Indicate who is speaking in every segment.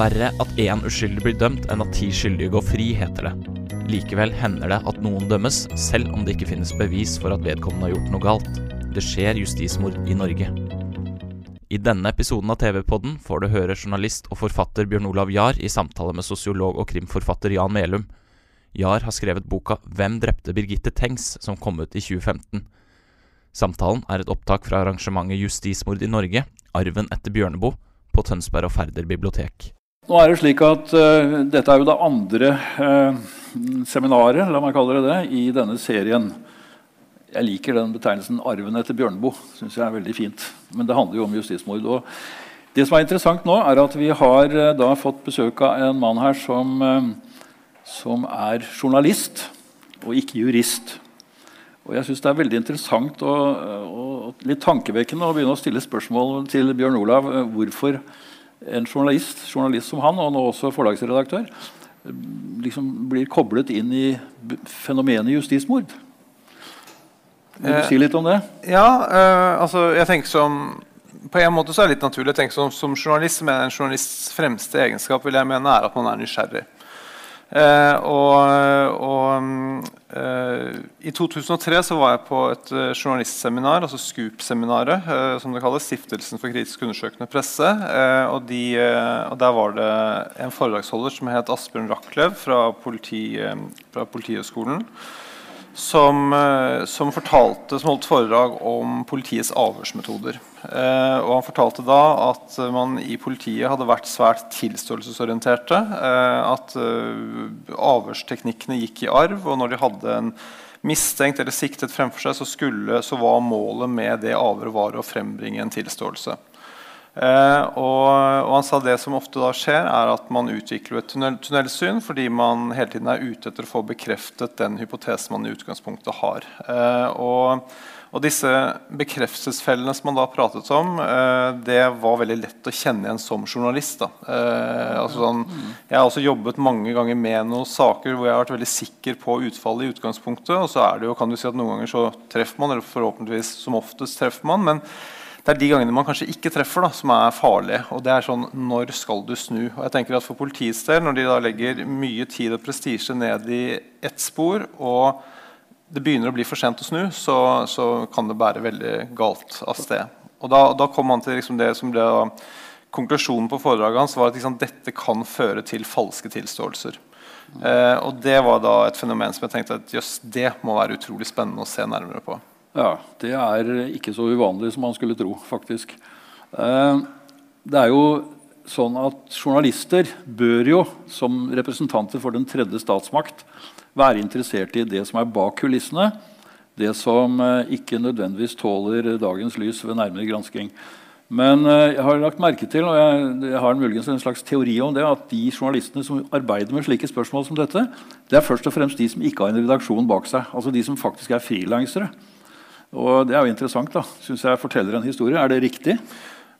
Speaker 1: Verre at én uskyldig blir dømt, enn at ti skyldige går fri, heter det. Likevel hender det at noen dømmes, selv om det ikke finnes bevis for at vedkommende har gjort noe galt. Det skjer justismord i Norge. I denne episoden av TV-podden får du høre journalist og forfatter Bjørn Olav Jahr i samtale med sosiolog og krimforfatter Jan Melum. Jahr har skrevet boka 'Hvem drepte Birgitte Tengs?', som kom ut i 2015. Samtalen er et opptak fra arrangementet Justismord i Norge, arven etter Bjørneboe, på Tønsberg og Færder bibliotek.
Speaker 2: Nå er det slik at uh, Dette er jo det andre uh, seminaret la meg kalle det det, i denne serien. Jeg liker den betegnelsen 'arven etter Bjørneboe'. Synes jeg er veldig fint. Men det handler jo om justismord. Og det som er interessant nå, er at vi har uh, da fått besøk av en mann her som, som er journalist og ikke jurist. Og jeg synes Det er veldig interessant og, og litt tankevekkende å begynne å stille spørsmål til Bjørn Olav hvorfor en journalist, journalist som han, og nå også forlagsredaktør, eh, liksom blir koblet inn i fenomenet justismord. Vil du
Speaker 3: Eh,
Speaker 2: si litt om det?
Speaker 3: Ja, uh, altså jeg tenker som På en måte så er det litt naturlig. jeg tenker som, som journalist Men En journalists fremste egenskap vil jeg mene er at man er nysgjerrig. Eh, og og eh, I 2003 så var jeg på et eh, journalistseminar, altså SKUP-seminaret, som det kalles, Stiftelsen for kritisk undersøkende presse. Og, de, og Der var det en foredragsholder som het Asbjørn Rachlew fra, politi, fra Politihøgskolen som, eh, som fortalte, som holdt foredrag om politiets avhørsmetoder. Eh, og Han fortalte da at man i politiet hadde vært svært tilståelsesorienterte. Eh, at eh, avhørsteknikkene gikk i arv, og når de hadde en mistenkt eller siktet fremfor seg, så, skulle, så var målet med det avhøret å frembringe en tilståelse. Eh, og, og han sa det som ofte da skjer, er at man utvikler et tunnel, tunnelsyn fordi man hele tiden er ute etter å få bekreftet den hypotesen man i utgangspunktet har. Eh, og, og disse bekreftelsesfellene som man da pratet om, eh, det var veldig lett å kjenne igjen som journalist. Altså sånn, jeg har også jobbet mange ganger med noen saker hvor jeg har vært veldig sikker på utfallet i utgangspunktet. Og så er det jo, kan du si at noen ganger så treffer man, eller forhåpentligvis som oftest treffer man. men det er de gangene man kanskje ikke treffer, da, som er farlige. Og det er sånn, Når skal du snu? Og jeg tenker at For politiets del, når de da legger mye tid og prestisje ned i ett spor, og det begynner å bli for sent å snu, så, så kan det bære veldig galt av sted. Og Da, da kom han til liksom det som ble da, Konklusjonen på foredraget hans var at liksom, dette kan føre til falske tilståelser. Eh, og Det var da et fenomen som jeg tenkte at jøss, det må være utrolig spennende å se nærmere på.
Speaker 2: Ja, Det er ikke så uvanlig som man skulle tro, faktisk. Eh, det er jo sånn at Journalister bør jo, som representanter for den tredje statsmakt, være interessert i det som er bak kulissene. Det som eh, ikke nødvendigvis tåler dagens lys ved nærmere gransking. Men eh, jeg har lagt merke til, og jeg, jeg har muligens en slags teori om det, at de journalistene som arbeider med slike spørsmål som dette, det er først og fremst de som ikke har en redaksjon bak seg. Altså de som faktisk er frilansere. Og det er jo interessant. da, synes jeg forteller en historie. Er det riktig?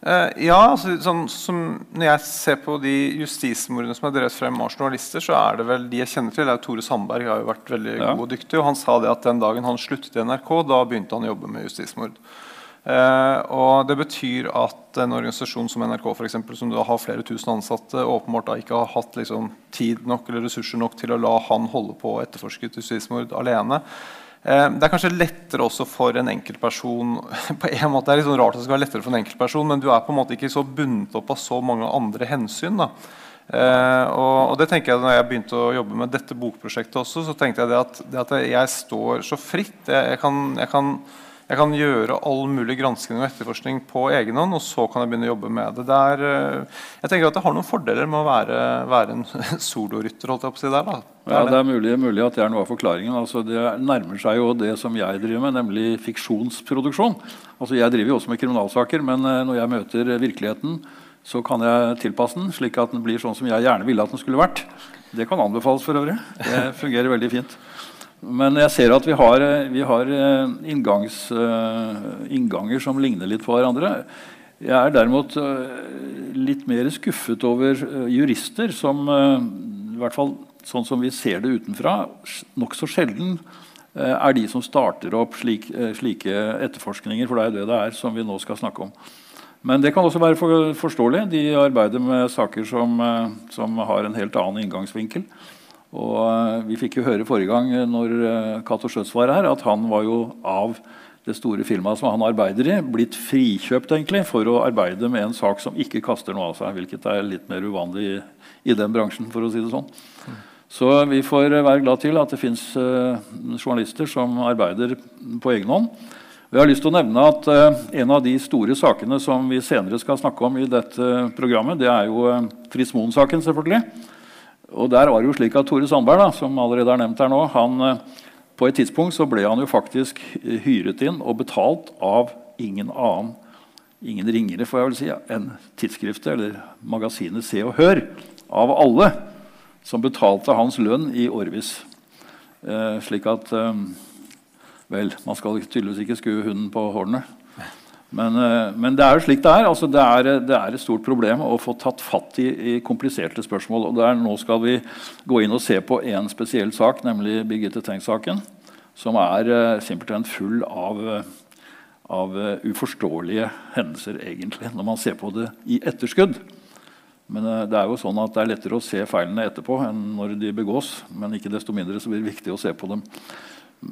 Speaker 3: Uh, ja, altså, sånn, som, Når jeg ser på de justismordene som er drevet frem av journalister, så er det vel de jeg kjenner til. Det er Tore Sandberg har jo vært veldig
Speaker 2: Ja.
Speaker 3: god og dyktig. og Han sa det at den dagen han sluttet i NRK, da begynte han å jobbe med justismord. Uh, og Det betyr at en organisasjon som NRK, for eksempel, som da har flere tusen ansatte, åpenbart da ikke har hatt liksom, tid nok eller ressurser nok til å la han holde på å etterforske et justismord alene. Eh, Det er kanskje lettere også for en enkeltperson på en måte er det litt sånn rart at det skal være lettere for en enkeltperson, men du er på en måte ikke så bundet opp av så mange andre hensyn. da. Eh, og det tenker jeg når jeg begynte å jobbe med dette bokprosjektet også, så tenkte jeg det at, det at jeg står så fritt jeg, jeg, kan, jeg, kan, jeg kan gjøre all mulig gransking og etterforskning på egen hånd, og så kan jeg begynne å jobbe med det. det eh, jeg tenker at det har noen fordeler med å være, være en solorytter. holdt jeg på å si der. Da.
Speaker 2: Ja, det er mulig, mulig, at det er noe av forklaringen. Altså, det nærmer seg jo det som jeg driver med, nemlig fiksjonsproduksjon. Altså, jeg driver jo også med kriminalsaker, men eh, når jeg møter virkeligheten, så kan jeg tilpasse den slik at den blir sånn som jeg gjerne ville at den skulle vært. Det kan anbefales for øvrig. Det fungerer veldig fint. Men jeg ser at vi har, vi har eh, inngangs, eh, innganger som ligner litt på hverandre. Jeg er derimot eh, litt mer skuffet over jurister som i hvert fall sånn som vi ser det utenfra, nokså sjelden er de som starter opp slik, slike etterforskninger. For det er det det er som vi nå skal snakke om. Men det kan også være for, forståelig. De arbeider med saker som, som har en helt annen inngangsvinkel. Og eh, Vi fikk jo høre forrige gang eh, når eh, Cato Schjøtz var her, at han var jo av det store firmaet som han arbeider i, blitt frikjøpt egentlig for å arbeide med en sak som ikke kaster noe av seg. Hvilket er litt mer uvanlig i, i den bransjen, for å si det sånn. Så vi får være glad til at det fins journalister som arbeider på egen hånd. Vi har lyst til å nevne at En av de store sakene som vi senere skal snakke om i dette programmet, det er jo Fritz Moen-saken. selvfølgelig. Og der var det jo slik at Tore Sandberg, da, som allerede er nevnt her nå, han, eh, på et tidspunkt så ble han jo faktisk hyret inn og betalt av ingen annen ingen ringere får jeg vel si, enn tidsskriftet eller magasinet Se og Hør. Av alle som betalte hans lønn i årevis. Eh, slik at eh, Vel, man skal tydeligvis ikke skue hunden på hornet. Men, eh, men, det er jo slik det er. Altså, det, er det er et stort problem å få tatt fatt i, i kompliserte spørsmål. og der, Nå skal vi gå inn og se på en spesiell sak, nemlig Birgitte Tengs-saken. Som er uh, simpelthen full av, av uh, uforståelige hendelser, egentlig, når man ser på det i etterskudd. Men uh, det er jo sånn at det er lettere å se feilene etterpå enn når de begås. Men ikke desto mindre så blir det viktig å se på dem.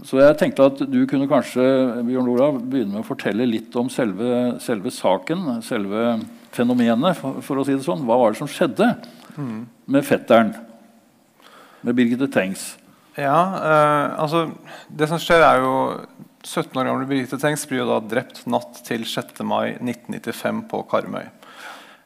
Speaker 2: Så jeg tenkte at du kunne kanskje Bjørn Olav, begynne med å fortelle litt om selve, selve saken, selve fenomenet, for, for, å si det sånn. Hva var det som skjedde mm. med fetteren, med Birgitte Tengs?
Speaker 3: Ja, eh, altså Det som skjer, er jo 17 år gamle Birgitte Tengs blir jo da drept natt til 6. mai 1995 på Karmøy.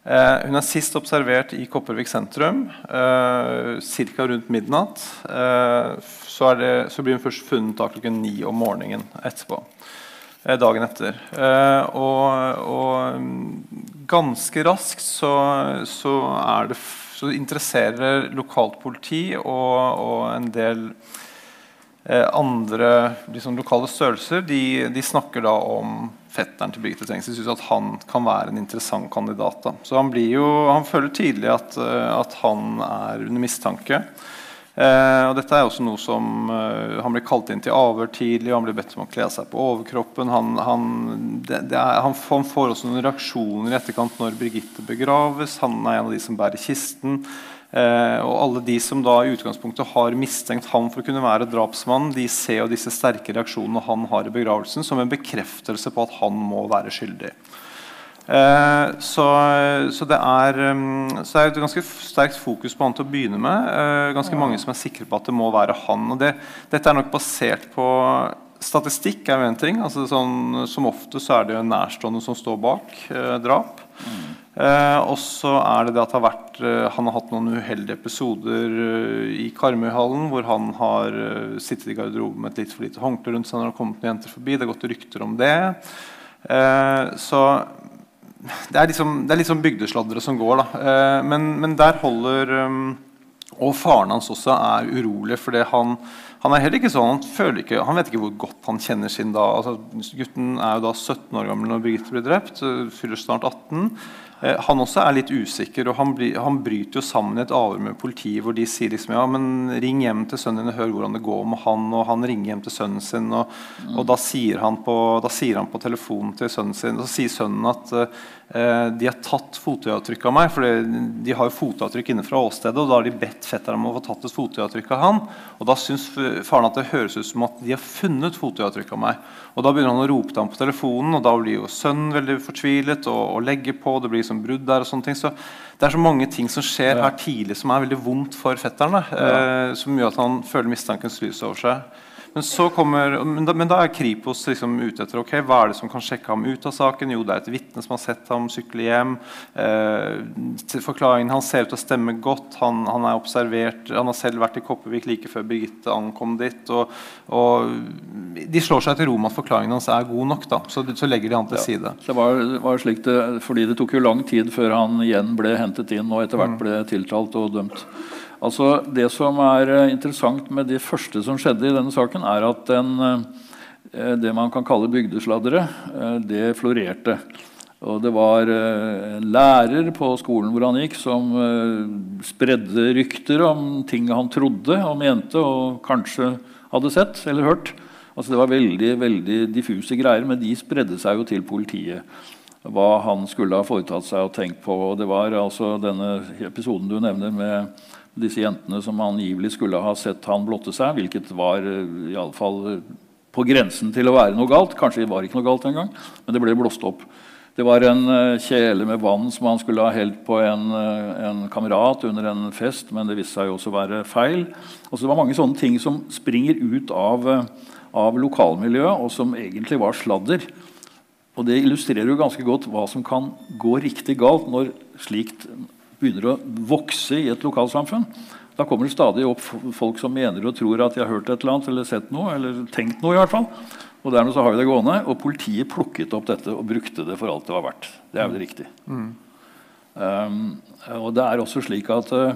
Speaker 3: Eh, hun er sist observert i Kopervik sentrum eh, ca. rundt midnatt. Eh, så, det, så, blir hun først funnet da klokken ni om morgenen etterpå. Eh, dagen etter. Eh, og, og, mm, ganske raskt så, så, det, så interesserer lokalt politi og, og en del eh, andre liksom, lokale størrelser de, de snakker da om fetteren til Birgitte Tengs syns at han kan være en interessant kandidat. Da. Så han, jo, han, føler tidlig at, at, han er under mistanke. Eh, og dette er også noe som eh, Han blir kalt inn til avhør tidlig, han blir bedt om å kle seg på overkroppen. Han, han, det, det er, han, får også noen reaksjoner i etterkant når Birgitte begraves. Han er en av de som bærer kisten. Eh, og alle de som da i utgangspunktet har mistenkt ham for å kunne være drapsmann, de ser jo disse sterke reaksjonene han har i begravelsen, som en bekreftelse på at han må være skyldig. Eh, så, så, det er, så, det er et ganske sterkt fokus på han til å begynne med. Eh, ganske mange som er sikre på at det må være han. og det, Dette er nok basert på Statistikk er jo en ting. altså sånn, Som ofte så er det jo nærstående som står bak eh, drap. Mm. Eh, og så er det det at det har vært, eh, han har hatt noen uheldige episoder i Karmøyhallen hvor han har sittet i garderoben med et litt for lite håndkle rundt seg når det har kommet noen jenter forbi. Det har gått rykter om det. Eh, så det er liksom, liksom bygdesladdere som går. da. Eh, men, men, der holder Og faren hans også er urolig for han han er heller ikke sånn, han, ikke, han vet ikke hvor godt han kjenner sin da. Altså, gutten er jo da 17 år gammel når Birgitte blir drept. Fyller snart 18. Eh, han også er litt usikker, og han, han, bryter jo sammen i et avhør med politiet hvor de sier liksom ja, men ring hjem til sønnen din og hør hvordan det går med han. Og han ringer hjem til sønnen sin, og, og da, sier på, da, sier han på, telefonen til sønnen sin Og så sier sønnen at uh, de har tatt fotavtrykk av meg, for de har jo fotavtrykk inne fra åstedet. Og da har de bedt fetteren om å få tatt et fotavtrykk av han. Og da syns faren at det høres ut som at de har funnet fotavtrykk av meg. Og Da begynner han å rope til ham på telefonen, og da blir jo sønnen veldig fortvilet og, og legger på. det blir liksom brudd der og sånne ting. Så Det er så mange ting som skjer her tidlig som er veldig vondt for fetteren. Ja. Eh, som gjør at han føler mistankens lys over seg. Men, så kommer, men, da, men da er Kripos liksom ute etter ok, hva er det som kan sjekke ham ut av saken. Jo, det er et vitne som har sett ham sykle hjem. Eh, forklaringen Han ser ut til å stemme godt. Han, han, er observert, han har selv vært i Kopervik like før Birgitte ankom dit. Og, og de slår seg til ro med at forklaringen hans er god nok. Da. Så, så legger de han til ja, side.
Speaker 2: Det var, var slik det, fordi det tok jo lang tid før han igjen ble hentet inn og etter hvert mm. ble tiltalt og dømt. Altså, det som er eh, interessant med det første som skjedde i denne saken, er at den, eh, det man kan kalle bygdesladdere, eh, det florerte. Og det var en lærer på skolen hvor han gikk, som spredde rykter om ting han trodde og mente og kanskje hadde sett eller hørt. Altså Det var veldig, veldig diffuse greier, men de spredde seg jo til politiet hva han skulle ha foretatt seg og tenkt på. Og det var altså denne episoden du nevner med disse jentene som angivelig skulle ha sett han blotte seg, hvilket var eh, i alle fall eh, på grensen til å være noe galt. Kanskje det var ikke noe galt engang, men det ble blåst opp. Det var en uh, kjele med vann som han skulle ha helt på en, en, kamerat under en fest, men det viste seg jo også å være feil. Altså, det var mange sånne ting som springer ut av, av lokalmiljøet, og som egentlig var sladder. Og Det illustrerer jo ganske godt hva som kan gå riktig galt når slikt begynner å vokse i et lokalsamfunn. Da kommer det stadig opp folk som mener og tror at de har hørt et eller annet eller sett noe. eller tenkt noe i hvert fall. Og dermed så har vi det gående, og politiet plukket opp dette og brukte det for alt det var verdt. Det er vel riktig. Mm. Um, og det er også slik at uh,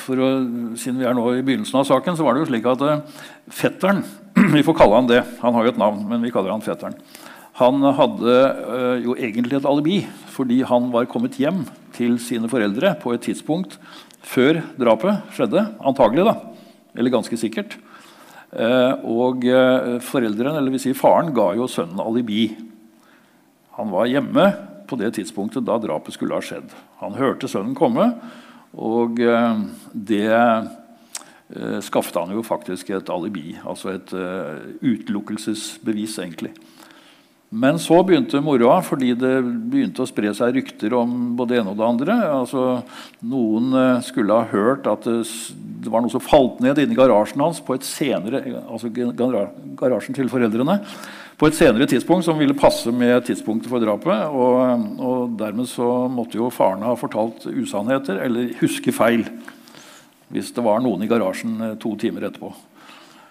Speaker 2: for å, Siden vi er nå i begynnelsen av saken, så var det jo slik at uh, fetteren Vi får kalle han det. Han har jo et navn, men vi kaller han fetteren. Han hadde uh, jo egentlig et alibi fordi han var kommet hjem til sine foreldre på et tidspunkt før drapet skjedde. Antagelig, da. Eller ganske sikkert. Uh, og uh, foreldrene, eller vil si faren, ga jo sønnen alibi. Han var hjemme på det tidspunktet da drapet skulle ha skjedd. Han hørte sønnen komme, og det skaffet han jo faktisk et alibi. Altså et utelukkelsesbevis, egentlig. Men så begynte moroa, fordi det begynte å spre seg rykter om både det ene og det andre. Altså, noen eh, skulle ha hørt at det, var noe som falt ned inni garasjen hans på et senere, altså garasjen til foreldrene, på et senere tidspunkt som ville passe med tidspunktet for drapet. Og, og dermed så måtte jo faren ha fortalt usannheter eller huske feil hvis det var noen i garasjen eh, to timer etterpå.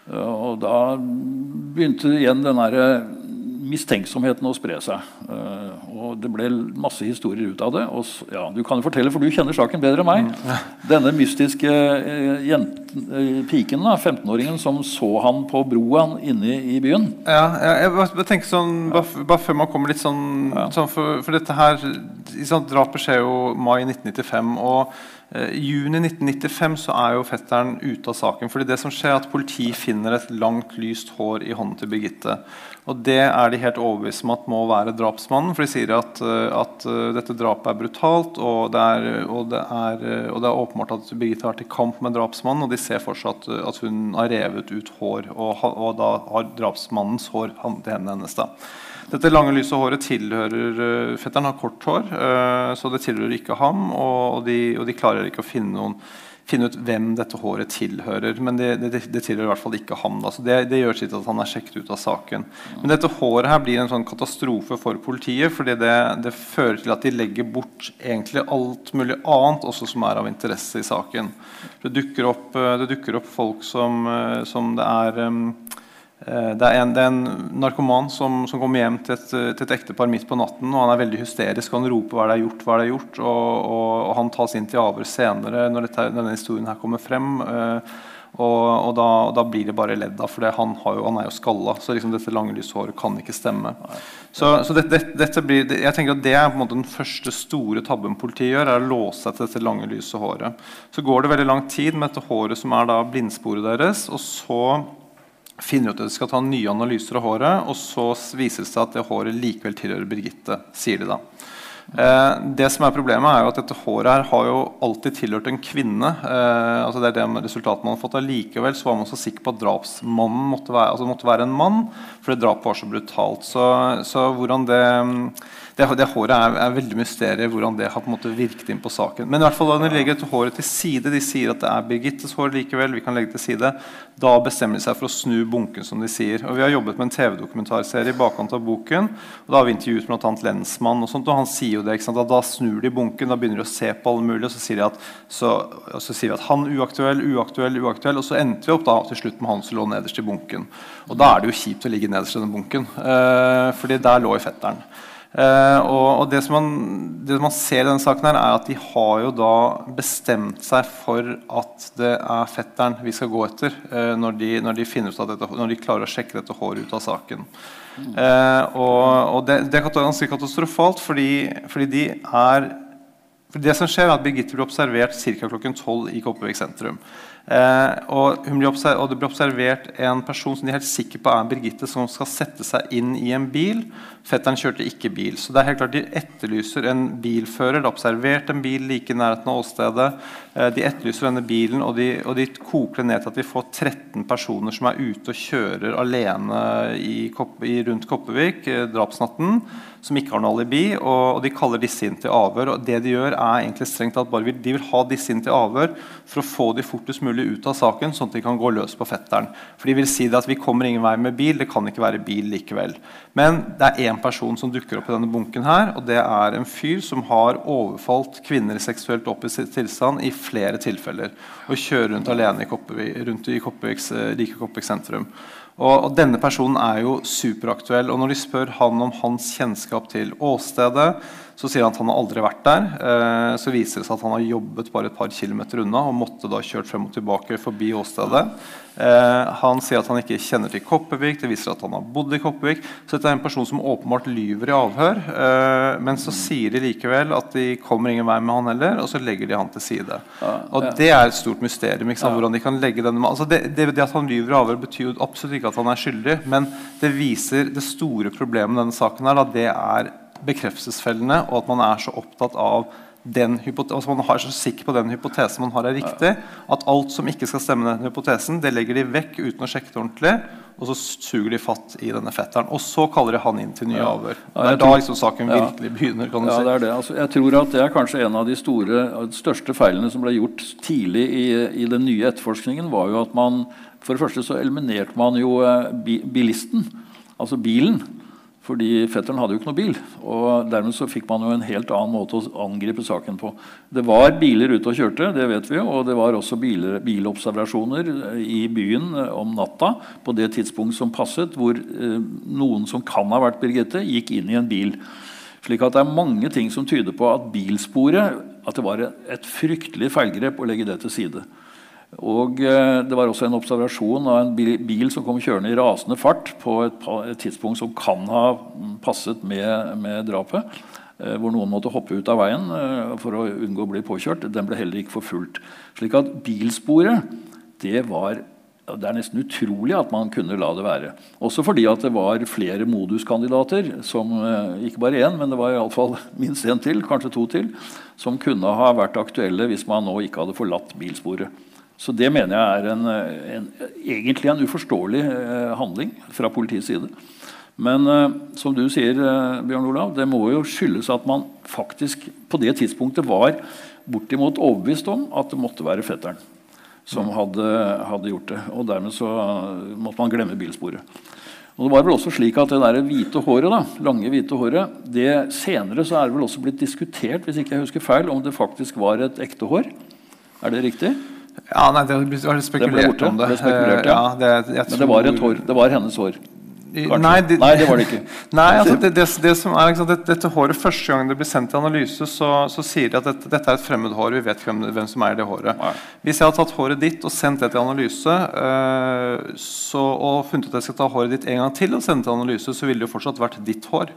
Speaker 2: Og da begynte igjen den derre mistenksomheten å spre seg. Uh, og Det ble masse historier ut av det. Og, ja, du kan jo fortelle, for du kjenner saken bedre enn meg. Mm. Denne mystiske uh, jenten, uh, piken, 15-åringen, som så han på broa inne i byen.
Speaker 3: Ja, jeg, jeg tenker sånn, bare, bare, før man kommer litt sånn, ja. sånn for, for, dette her sånn, Drapet skjer jo mai 1995. og i juni 1995 så er jo fetteren ute av saken. fordi det som skjer er at Politiet finner et langt, lyst hår i hånden til Birgitte. Og Det er de helt overbevist om at må være drapsmannen. For de sier at, eh, at eh, dette drapet er brutalt, og det er, og det er, eh, og det er åpenbart at Birgitte har vært i kamp med drapsmannen. Og de ser for seg at, hun har revet ut hår, og, og da har drapsmannens hår til hendene hennes. da. Dette lange, lyse håret tilhører Fetteren har kort hår, så det tilhører ikke ham. Og de, og de klarer ikke å finne noen finne ut hvem dette håret tilhører. Men det, det, det tilhører i hvert fall ikke ham. Da. Så det, det, gjør sitt at han er sjekket ut av saken. Men dette håret her blir en sånn katastrofe for politiet. fordi det, fører til at de legger bort egentlig alt mulig annet også som er av interesse i saken. Det dukker opp, det dukker opp folk som, som det er Eh, det er, en, det er en, narkoman som, som kommer hjem til et, til et, ektepar midt på natten. og Han er veldig hysterisk og han roper 'hva det er gjort', hva det er gjort? Og, og, og Han tas inn til avhør senere når dette, denne historien her kommer frem. Eh, og, og da, da, blir det bare ledd av, for han, jo, han, er jo skalla. Så liksom dette lange, lyse håret kan ikke stemme. Så, så det, det, dette blir, jeg tenker at Det er på en måte den første store tabben politiet gjør, er å låse seg til dette lange, lyse håret. Så går det veldig lang tid med dette håret som er da blindsporet deres. og så finner ut at de skal ta nye analyser av håret, og så viser det seg at det håret likevel tilhører Birgitte. sier de da. Eh, det som er Problemet er jo at dette håret her har jo alltid tilhørt en kvinne. Eh, altså det er det resultatet man har fått Allikevel så var man så sikker på at drapsmannen måtte være, altså måtte være en mann, fordi drapet var så brutalt. Så, så hvordan det det, det håret er, er veldig mysteriet hvordan det har på en måte virket inn på saken. Men i hvert fall da de legger håret til side, de sier at det er Birgittes hår likevel, vi kan legge til side, da bestemmer de seg for å snu bunken, som de sier. Og Vi har jobbet med en TV-dokumentarserie i bakkant av boken. og Da har vi intervjuet bl.a. lensmannen, og sånt, og han sier jo det, ikke sant, at da snur de bunken, da begynner de å se på alle mulige, og så sier de at, så, så sier vi at han uaktuell, uaktuell, uaktuell, og så endte vi opp da til slutt med han som lå nederst i bunken. Og da er det jo kjipt å ligge nederst i den bunken, eh, fordi der lå jo fetteren. Eh, og, og det, som man, det man ser i denne saken, her er at de har jo da bestemt seg for at det er fetteren vi skal gå etter eh, når, de, når, de dette, når, de, klarer å sjekke dette håret ut av saken. Eh, og, og det, det, er ganske katastrofalt, fordi, fordi de er for det som skjer er at Birgitte blir observert ca. klokken 12 i Kopervik sentrum. Eh, og, og, det blir observert en person som de er helt sikre på er Birgitte, som skal sette seg inn i en bil. Fetteren kjørte ikke bil. Så det er helt klart de etterlyser en bilfører. Det er observert en bil like i nærheten av åstedet. Eh, de etterlyser denne bilen, og de, og de, koker ned til at de får 13 personer som er ute og kjører alene i, i, rundt Kopervik eh, drapsnatten som ikke har noe alibi, og, og, de kaller disse inn til avhør. og det De gjør er egentlig strengt tatt bare vil, de vil ha disse inn til avhør for å få de fortest mulig ut av saken, sånn at de kan gå løs på fetteren. For de vil si det at vi kommer ingen vei med bil, det kan ikke være bil likevel. Men det er én person som dukker opp i denne bunken, her, og det er en fyr som har overfalt kvinner i sitt tilstand i flere tilfeller. Og kjører rundt alene i Koppevik, rundt i Koppeviks, like Koppevik sentrum. Og, og, Denne personen er jo superaktuell. og Når de spør han om hans kjennskap til åstedet, så sier han at han har aldri vært der. Eh, så viser det seg at han har jobbet bare et par kilometer unna og måtte da kjørt frem og tilbake forbi åstedet. Eh, han sier at han ikke kjenner til Kopervik. Det viser at han har bodd i Kopervik. Så dette er en person som åpenbart lyver i avhør. Eh, men så sier de likevel at de kommer ingen vei med han heller, og så legger de han til side. Og det er et stort mysterium. hvordan de kan legge denne altså det, det, det, at han lyver i avhør, betyr jo absolutt ikke at han er skyldig, men det viser det store problemet med denne saken. her, da, det er bekreftelsesfellene, og at man er så opptatt av den altså man er så sikker på den hypotesen man har er riktig, at alt som ikke skal stemme den hypotesen, det legger de vekk uten å sjekke det ordentlig. Og så suger de fatt i denne fetteren. Og så kaller de han inn til nye ja. avhør. Det er da liksom saken virkelig begynner. kan du
Speaker 2: ja,
Speaker 3: si.
Speaker 2: Det er det. Altså, jeg tror at det er kanskje en av de store, største feilene som ble gjort tidlig i, i den nye etterforskningen, var jo at man For det første så eliminerte man jo eh, bilisten, altså bilen. Fordi fetteren hadde jo ikke noe bil. og Dermed så fikk man jo en helt annen måte å angripe saken på. Det var biler ute og kjørte, det vet vi og det var også biler, bilobservasjoner i byen om natta på det tidspunkt som passet, hvor eh, noen som kan ha vært Birgitte, gikk inn i en bil. Slik at Det er mange ting som tyder på at bilsporet at det var et fryktelig feilgrep å legge det til side. Og eh, Det var også en observasjon av en bil, som kom kjørende i rasende fart på et, tidspunkt som kan ha passet med, med drapet. Eh, hvor noen måtte hoppe ut av veien eh, for å unngå å bli påkjørt. Den ble heller ikke forfulgt. Slik at bilsporet det var det er nesten utrolig at man kunne la det være. Også fordi at det var flere moduskandidater, som, ikke bare én, men det var i alle fall minst én til, kanskje to til, som kunne ha vært aktuelle hvis man nå ikke hadde forlatt bilsporet. Så det mener jeg er en, en, egentlig en uforståelig eh, handling fra politiets side. Men eh, som du sier, eh, Bjørn Olav, det må jo skyldes at man faktisk på det tidspunktet var bortimot overbevist om at det måtte være fetteren som hadde, hadde gjort det. Og dermed så måtte man glemme bilsporet. Og det var vel også slik at Det der hvite håret, da, lange hvite håret, det senere så er det vel også blitt diskutert hvis ikke jeg husker feil, om det faktisk var et ekte hår. Er det riktig?
Speaker 3: Ja, nei, Det var spekulert om det.
Speaker 2: det, spekulert, ja.
Speaker 3: ja det
Speaker 2: Men det var, hår, det var hennes hår?
Speaker 3: Nei det,
Speaker 2: nei det, var det ikke.
Speaker 3: Nei, altså, det, det, det, som er, liksom, dette håret, Første gang det blir sendt til analyse, så, så sier de at dette, dette, er et fremmed hår. Vi vet hvem, hvem som er det håret. Nei. Hvis jeg hadde tatt håret ditt og sendt det til analyse, øh, så, og funnet ut at jeg skal ta håret ditt en gang til og sende til analyse, så ville det jo fortsatt vært ditt hår.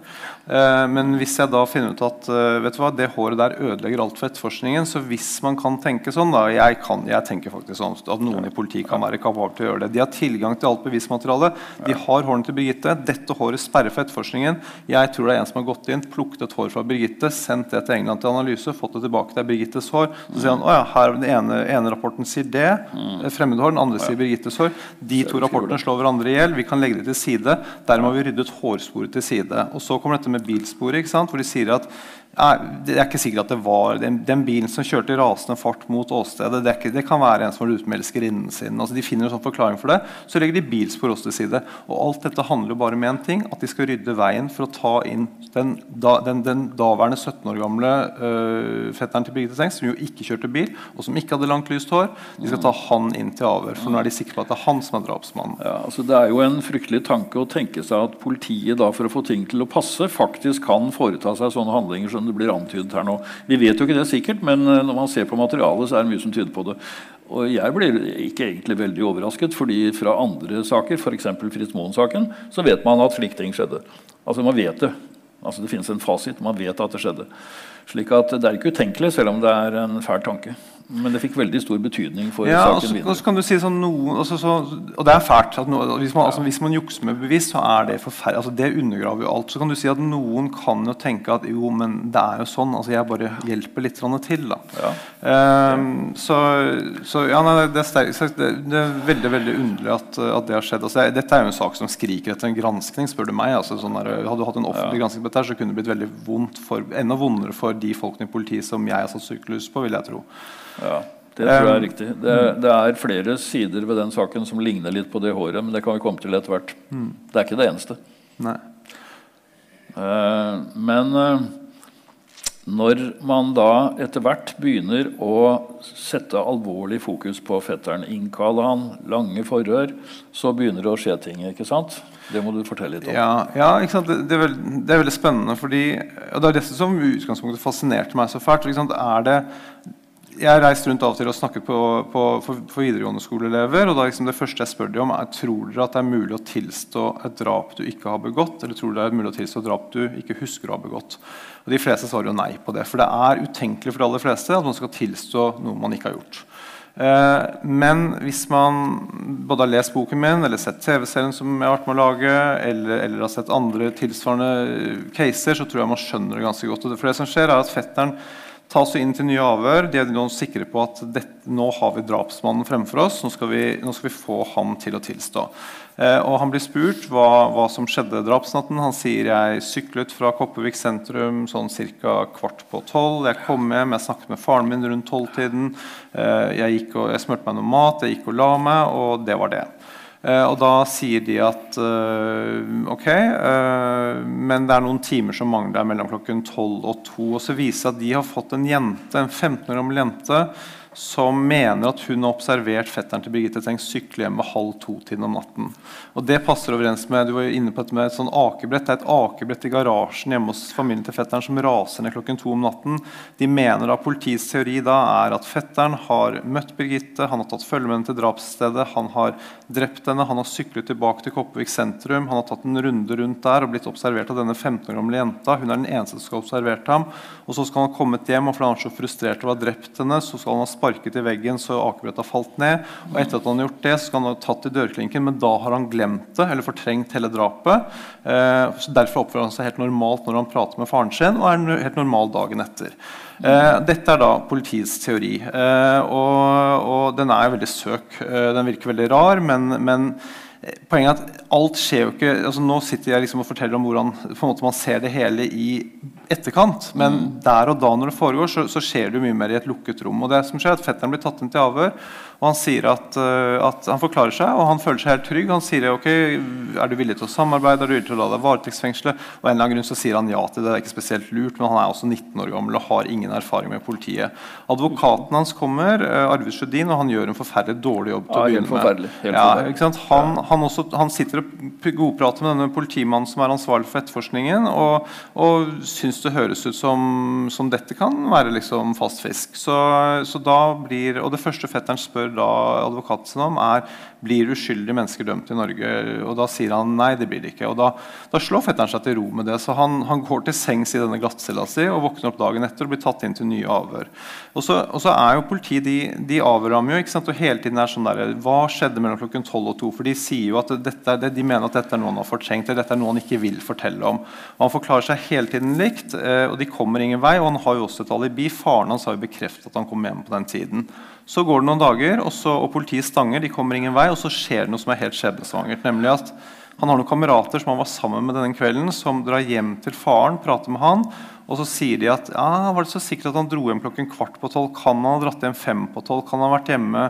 Speaker 3: Uh, men hvis jeg da finner ut at uh, vet du hva, det håret der ødelegger alt for etterforskningen, så hvis man kan tenke sånn da, Jeg, kan, jeg tenker faktisk sånn at noen i politiet kan være kapable til å gjøre det. De har tilgang til alt bevismateriale. De har hårene til Birgitte. Dette håret sperrer for etterforskningen. Jeg tror det er en som har gått inn, plukket et hår fra Birgitte, sendt det til England til analyse, fått det tilbake. Det er Birgittes hår. Så sier han å ja, her den ene, ene rapporten sier det, mm. fremmedhår, den andre sier Birgittes hår. De to rapportene slår hverandre i hjel. Vi kan legge det til side. Dermed har vi ryddet hårsporet til side. Og så kommer dette med bilsporet, hvor de sier at det er ikke sikkert at det var den, den bilen som kjørte i rasende fart mot åstedet. Det, ikke, det, kan være en som var ute med elskerinnen sin. Altså, de finner en sånn forklaring for det. Så legger de bilspor hos til side. Og alt dette handler jo bare med én ting, at de skal rydde veien for å ta inn den, den, den daværende 17 år gamle øh, fetteren til Birgitte Tengs, som jo ikke kjørte bil, og som ikke hadde langt, lyst hår. De skal ta han inn til avhør, for nå er de sikre på at det er han som er drapsmannen.
Speaker 2: Ja, altså det er jo en fryktelig tanke å tenke seg at politiet da, for å få ting til å passe, faktisk kan foreta seg sånne handlinger som det blir antydet her nå. Vi vet jo ikke det sikkert, men eh, når man ser på materialet, så er det mye som tyder på det. Og jeg blir ikke egentlig veldig overrasket, fordi fra andre saker, f.eks. Fritz Moen-saken, så vet man at slike ting skjedde. Altså Man vet det. Altså Det finnes en fasit. Man vet at det skjedde. Slik at det er ikke utenkelig, selv om det er en fæl tanke. Men det fikk veldig stor betydning for ja, saken
Speaker 3: videre. Så kan du si sånn noen, altså, så, og det er fælt. No, hvis, man, altså, hvis, man, jukser med bevisst, så er det forferdelig. Altså, det undergraver jo alt. Så kan du si at noen kan jo tenke at jo, men det er jo sånn. altså Jeg bare hjelper litt til. da. Ja. Um, så, så, ja, nei, det, er sterk, det, det, er veldig veldig underlig at, at det har skjedd. Altså, dette er jo en sak som skriker etter en granskning, spør du meg. Altså, sånn der, hadde du hatt en offentlig ja. gransking på dette, så kunne det blitt veldig vondt for, enda vondere for de folkene i politiet som jeg har satt sykehus på, vil jeg tro.
Speaker 2: Ja, Det tror jeg er riktig. Det, det, er flere sider ved den saken som ligner litt på det håret, men det kan vi komme til etter hvert. Mm. Det er ikke det eneste.
Speaker 3: Nei.
Speaker 2: Uh, men uh, når man da etter hvert begynner å sette alvorlig fokus på fetteren, innkalle han, lange forhør, så begynner det å skje ting. ikke sant? Det må du fortelle litt om.
Speaker 3: Ja, ja ikke sant? Det, er veld, det, er veldig, spennende. fordi, og Det er det som utgangspunktet fascinerte meg så fælt. Er det, jeg har reist rundt av og til og snakket på, på, for, for videregående skoleelever. og liksom Det første jeg spør dem om, er tror dere at det er mulig å tilstå et drap du ikke har begått, eller tror dere det er mulig å tilstå et drap du ikke husker å ha begått. Og De fleste svarer jo nei på det. For det er utenkelig for de aller fleste at man skal tilstå noe man ikke har gjort. Eh, men hvis man både har lest boken min eller sett TV-serien som jeg har vært med å lage, eller, eller, har sett andre tilsvarende caser, så tror jeg man skjønner det ganske godt. For det som skjer er at fetteren tas inn til nye avhør. De er nå sikre på at dette, nå har vi drapsmannen fremfor oss. Nå skal vi, nå skal vi få ham til å tilstå. Eh, og Han blir spurt hva, hva, som skjedde drapsnatten. Han sier jeg syklet fra Kopervik sentrum sånn ca. kvart på tolv. Jeg kom hjem, jeg snakket med faren min rundt tolvtiden. Eh, jeg, jeg smurte meg noe mat, jeg gikk og la meg, og det var det. Eh, og da sier de at uh, ok, uh, men det er noen timer som mangler mellom klokken 12 og 2. Og så viser det at de har fått en jente, en 15 år gammel jente som mener at hun har observert fetteren til Birgitte Tengs sykle hjem ved halv to-tiden om natten. Og Det passer overens med du var inne på dette med et sånn akebrett. Det er et akebrett i garasjen hjemme hos familien til fetteren som raser ned klokken to om natten. De mener da Politiets teori da er at fetteren har møtt Birgitte, han har tatt følge med henne til drapsstedet, han har drept henne, han har syklet tilbake til Kopervik sentrum, han har tatt en runde rundt der og blitt observert av denne 15 år gamle jenta. Hun er den eneste som skal ha observert ham. Og så skal han ha kommet hjem, og fordi han er så frustrert over å ha drept henne, så skal han ha sparket i veggen så akebrettet falt ned. og etter at han har gjort det, så skal han ha tatt i dørklinken, men da har han glemt det eller fortrengt hele drapet. Eh, så derfor oppfører han seg helt normalt når han prater med faren sin, og er helt normal dagen etter. Eh, dette er da politiets teori, eh, og, og, den er veldig søk. Eh, den virker veldig rar, men, men poenget er at alt skjer jo ikke altså Nå sitter jeg liksom og forteller om hvordan man ser det hele i etterkant. Men mm. der og da når det foregår, så, så, skjer det mye mer i et lukket rom. Og det som skjer er at Fetteren blir tatt inn til avhør, og han sier at, uh, at, han forklarer seg og han føler seg helt trygg. Han sier ok, er du villig til å samarbeide, er du villig til å la deg varetektsfengsle. Og en eller annen grunn så sier han ja til det. Det er ikke spesielt lurt, men han er også 19 år gammel og har ingen erfaring med politiet. Advokaten hans kommer, uh, Arvid Sjødin, og han gjør en forferdelig dårlig jobb. til å
Speaker 2: begynne med.
Speaker 3: Ja, han, han, også, han, sitter og godprater med denne politimannen som er ansvarlig for etterforskningen, og, og syns det høres ut som, som dette kan være liksom fast fisk. Så, så, da blir, og Det første fetteren spør da advokaten sin om, er blir uskyldige mennesker dømt i Norge. Og Da sier han nei, det blir det ikke. Og Da, da slår fetteren seg til ro med det. Så han, han går til sengs i denne glattcella si og våkner opp dagen etter og blir tatt inn til nye avhør. Og så, og så er jo politiet de, de avhører ham jo, ikke sant? og hele tiden er sånn der, Hva skjedde mellom klokken 12 og 2? For de, sier jo at dette, det, de mener at dette er noe han har fortrengt eller dette er noe han ikke vil fortelle om. Og Han forklarer seg hele tiden likt, eh, og de kommer ingen vei. og Han har jo også et alibi. Faren hans har jo bekreftet at han kom hjem på den tiden. Så går det noen dager, og, så, og politiet stanger. de kommer ingen vei, Og så skjer det noe som er helt skjebnesvangert. nemlig at han har noen kamerater som han var sammen med denne kvelden, som drar hjem til faren, prater med han, og så sier de at ja, var det så sikkert at han dro hjem klokken kvart på tolv. Kan han ha dratt hjem fem på tolv? Kan han ha vært hjemme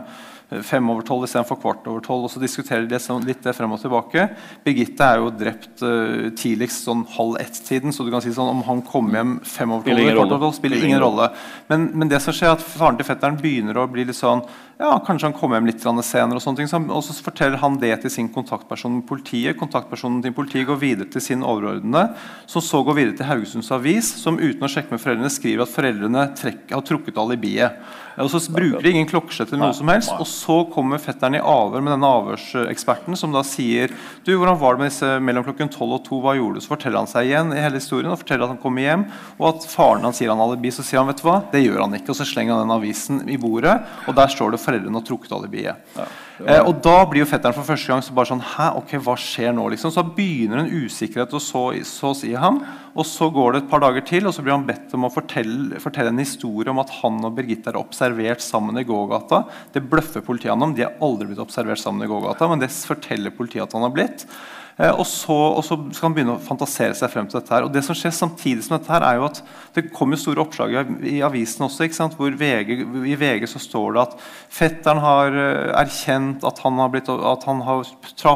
Speaker 3: fem over tolv istedenfor kvart over tolv? Og så diskuterer de litt det frem og tilbake. Birgitte er jo drept uh, tidligst sånn halv ett-tiden, så du kan si sånn om han kommer hjem fem over tolv eller kvart over tolv, spiller ingen rolle. Men, men, det som skjer, er at faren til fetteren begynner å bli litt sånn ja, Kanskje han kommer hjem litt senere, og sånne ting. Så, og så forteller han det til sin kontaktperson politiet. Kontaktpersonen til politiet går videre til sin overordnede, som så går videre til Haugesunds Avis, som uten å sjekke med foreldrene skriver at foreldrene trekker, har trukket alibiet. Og så bruker de ingen klokkeslett eller noe som helst. Og så kommer fetteren i avhør med denne avhørseksperten, som da sier du, hvordan var det med disse mellom klokken 12 og 2, hva gjorde du? Så forteller han seg igjen i hele historien og forteller at han kommer hjem, og at faren hans sier han alibi. Så sier han vet du hva, det gjør han ikke. Og så slenger han den avisen i bordet, og der står det foreldrene har trukket alibiet. Ja. Eh, og da blir jo fetteren for første gang så bare sånn Hæ, ok, hva skjer nå? liksom? Så begynner en usikkerhet å så, i ham. Og så går det et par dager til, og så blir han bedt om å fortelle, fortelle en historie om at han og Birgitte er observert sammen i gågata. Det bløffer politiet han om. De er aldri blitt observert sammen i gågata, men det forteller politiet at han har blitt. Eh, og så, og så, skal han begynne å fantasere seg frem til dette. her. Og det som skjer samtidig som dette her er jo at Det kommer store oppslag i, avisen også. ikke sant? hvor VG, I VG så står det at fetteren har uh, erkjent at han har, blitt, at han har tra,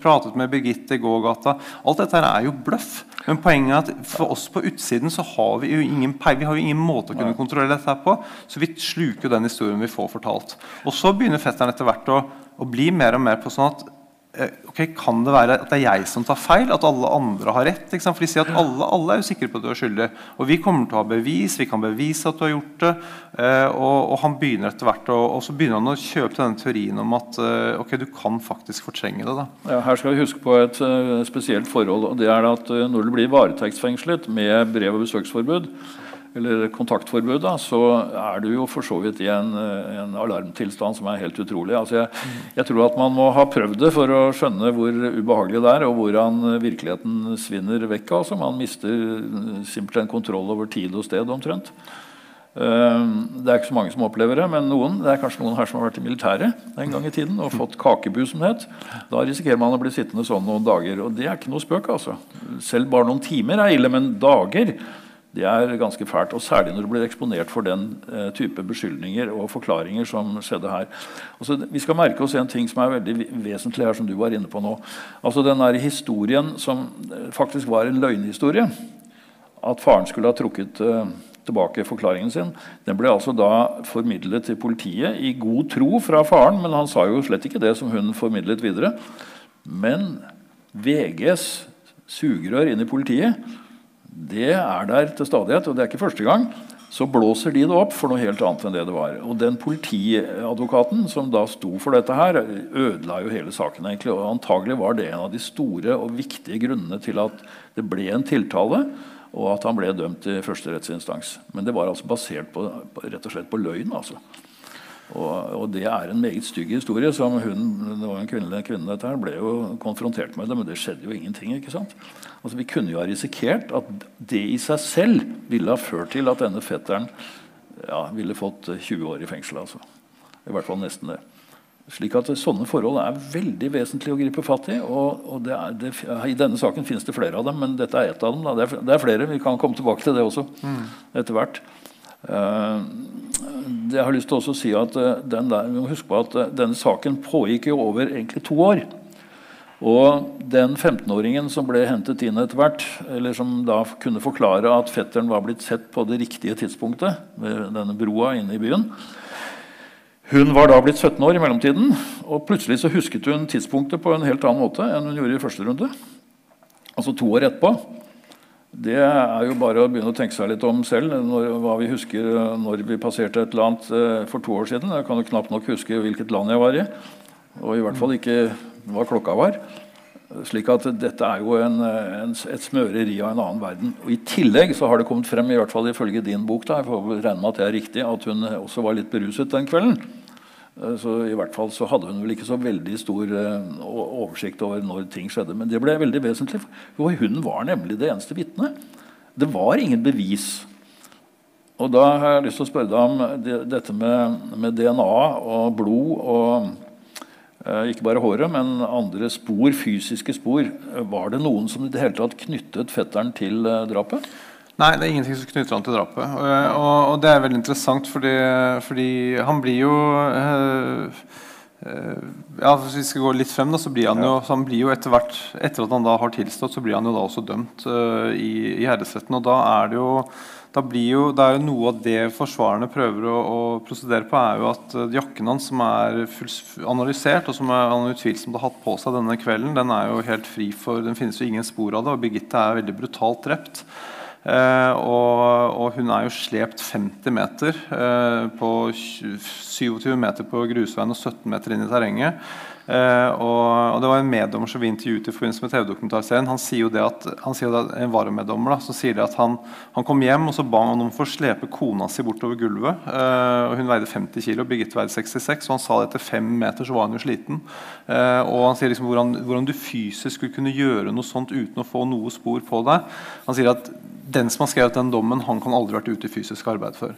Speaker 3: pratet med Birgitte i gågata. Alt dette er jo bløff. Men poenget er at for oss på utsiden så har vi jo ingen, vi har jo ingen måte å kunne kontrollere dette her på. Så vi sluker jo den historien vi får fortalt. Og så begynner fetteren etter hvert å, å bli mer og mer på sånn at okay, Kan det være at det er jeg som tar feil? At alle andre har rett? For de sier at alle, alle, er jo sikre på at du er skyldig. Og vi kommer til å ha bevis. Vi kan bevise at du har gjort det. Eh, og, og han begynner etter hvert og, og, så begynner han å kjøpe denne teorien om at eh, ok, du kan faktisk fortrenge det.
Speaker 2: Ja, her skal vi huske på et spesielt forhold. og det er at Når du blir varetektsfengslet med brev- og besøksforbud, eller kontaktforbud, da, så er du jo for så vidt i en, en alarmtilstand som er helt utrolig. Altså jeg, jeg, tror at man må ha prøvd det for å skjønne hvor ubehagelig det er, og hvordan virkeligheten svinner vekk. Altså. Man mister simpelthen kontroll over tid og sted omtrent. Eh, det er ikke så mange som opplever det, men noen, det er kanskje noen her som har vært i militæret en gang i tiden og fått kakebu, som het. Da risikerer man å bli sittende sånn noen dager. Og det er ikke noe spøk. altså. Selv bare noen timer er ille, men dager det er ganske fælt. Og særlig når du blir eksponert for den uh, type beskyldninger og forklaringer som skjedde her. Altså, vi skal merke oss en ting som er veldig vesentlig her, som du var inne på nå. Altså Den der historien som uh, faktisk var en løgnhistorie, at faren skulle ha trukket uh, tilbake forklaringen sin, den ble altså da formidlet til politiet i god tro fra faren, men han sa jo slett ikke det som hun formidlet videre. Men VGs sugerør inn i politiet det er der til stadighet, og det er ikke første gang. Så blåser de det opp for noe helt annet enn det det var. Og den politiadvokaten som da sto for dette her, ødela jo hele saken. egentlig, og Antagelig var det en av de store og viktige grunnene til at det ble en tiltale, og at han ble dømt i første rettsinstans. Men det var altså basert på, rett og slett på løgn. altså. Og, og, det er en meget stygg historie. som hun, det var en kvinne, kvinne dette her, ble jo konfrontert med det, men det skjedde jo ingenting. ikke sant? Altså, vi kunne jo ha risikert at det i seg selv ville ha ført til at denne fetteren ja, ville fått 20 år i fengsel. Altså. I hvert fall nesten det. Slik at Sånne forhold er veldig vesentlig å gripe fatt i. og, og er, det, I denne saken finnes det flere av dem, men dette er ett av dem. Det er, det er, flere. Vi kan komme tilbake til det også mm. etter hvert. Uh, jeg har lyst til å si at uh, den der, vi må huske på at uh, Denne saken pågikk jo over egentlig to år. Og den 15-åringen som ble hentet inn etter hvert, eller som da kunne forklare at fetteren var blitt sett på det riktige tidspunktet ved denne broa inne i byen Hun var da blitt 17 år i mellomtiden, og plutselig så husket hun tidspunktet på en helt annen måte enn hun gjorde i første runde. Altså to år etterpå. Det er jo bare å begynne å tenke seg litt om selv. Når, hva vi husker når vi passerte et annet eh, for to år siden. Jeg kan jo knapt nok huske hvilket land jeg var i. Og i hvert fall ikke hva klokka var. Slik at dette er jo en, en, et smøreri av en annen verden. Og I tillegg så har det kommet frem, i hvert fall ifølge din bok, da, jeg får regne med at det er riktig, at hun også var litt beruset den kvelden. Eh, så i hvert fall så hadde hun vel ikke så veldig stor eh, oversikt over når ting skjedde. Men det ble veldig vesentlig, for hun var nemlig det eneste vitnet. Det var ingen bevis. Og da har jeg lyst til å spørre deg om det, dette med, med, DNA og blod og eh, ikke bare håret, men andre spor, fysiske spor. Var det noen som i det hele tatt knyttet fetteren til eh, drapet?
Speaker 3: Nei, det er ingenting som knytter han til drapet. Og, og, og det er veldig interessant, fordi, fordi han blir jo øh, ja, Hvis vi skal gå litt frem, da, så blir han jo, han blir jo etter hvert Etter at han da har tilstått, så blir han jo da også dømt øh, i, i herresretten. Og da er det jo da blir jo, det er jo Noe av det forsvarerne prøver å, å prosedere på, er jo at jakken hans, som er analysert, og som han utvilsomt har hatt på seg denne kvelden, den er jo helt fri for, den finnes jo ingen spor av det. og Birgitte er veldig brutalt drept. Eh, og, og, hun er jo slept 50 meter eh, på 27 meter på grusveien og 17 meter inn i terrenget. Uh, og, Det var en meddommer som vi intervjuet i forbindelse med TV-dokumentarserien. Han sier jo det at, han sier at en varameddommer da, så sier det at han, han, kom hjem og så ba han om å få slepe kona si bortover gulvet. Uh, og Hun veide 50 kg, Birgitte veide 66, og han sa det etter fem meter så var han jo sliten. Uh, og Han sier liksom hvordan, hvordan, du fysisk skulle kunne gjøre noe sånt uten å få noe spor på deg. Han sier at den som har skrevet den dommen, han kan aldri vært ute i fysisk arbeid før.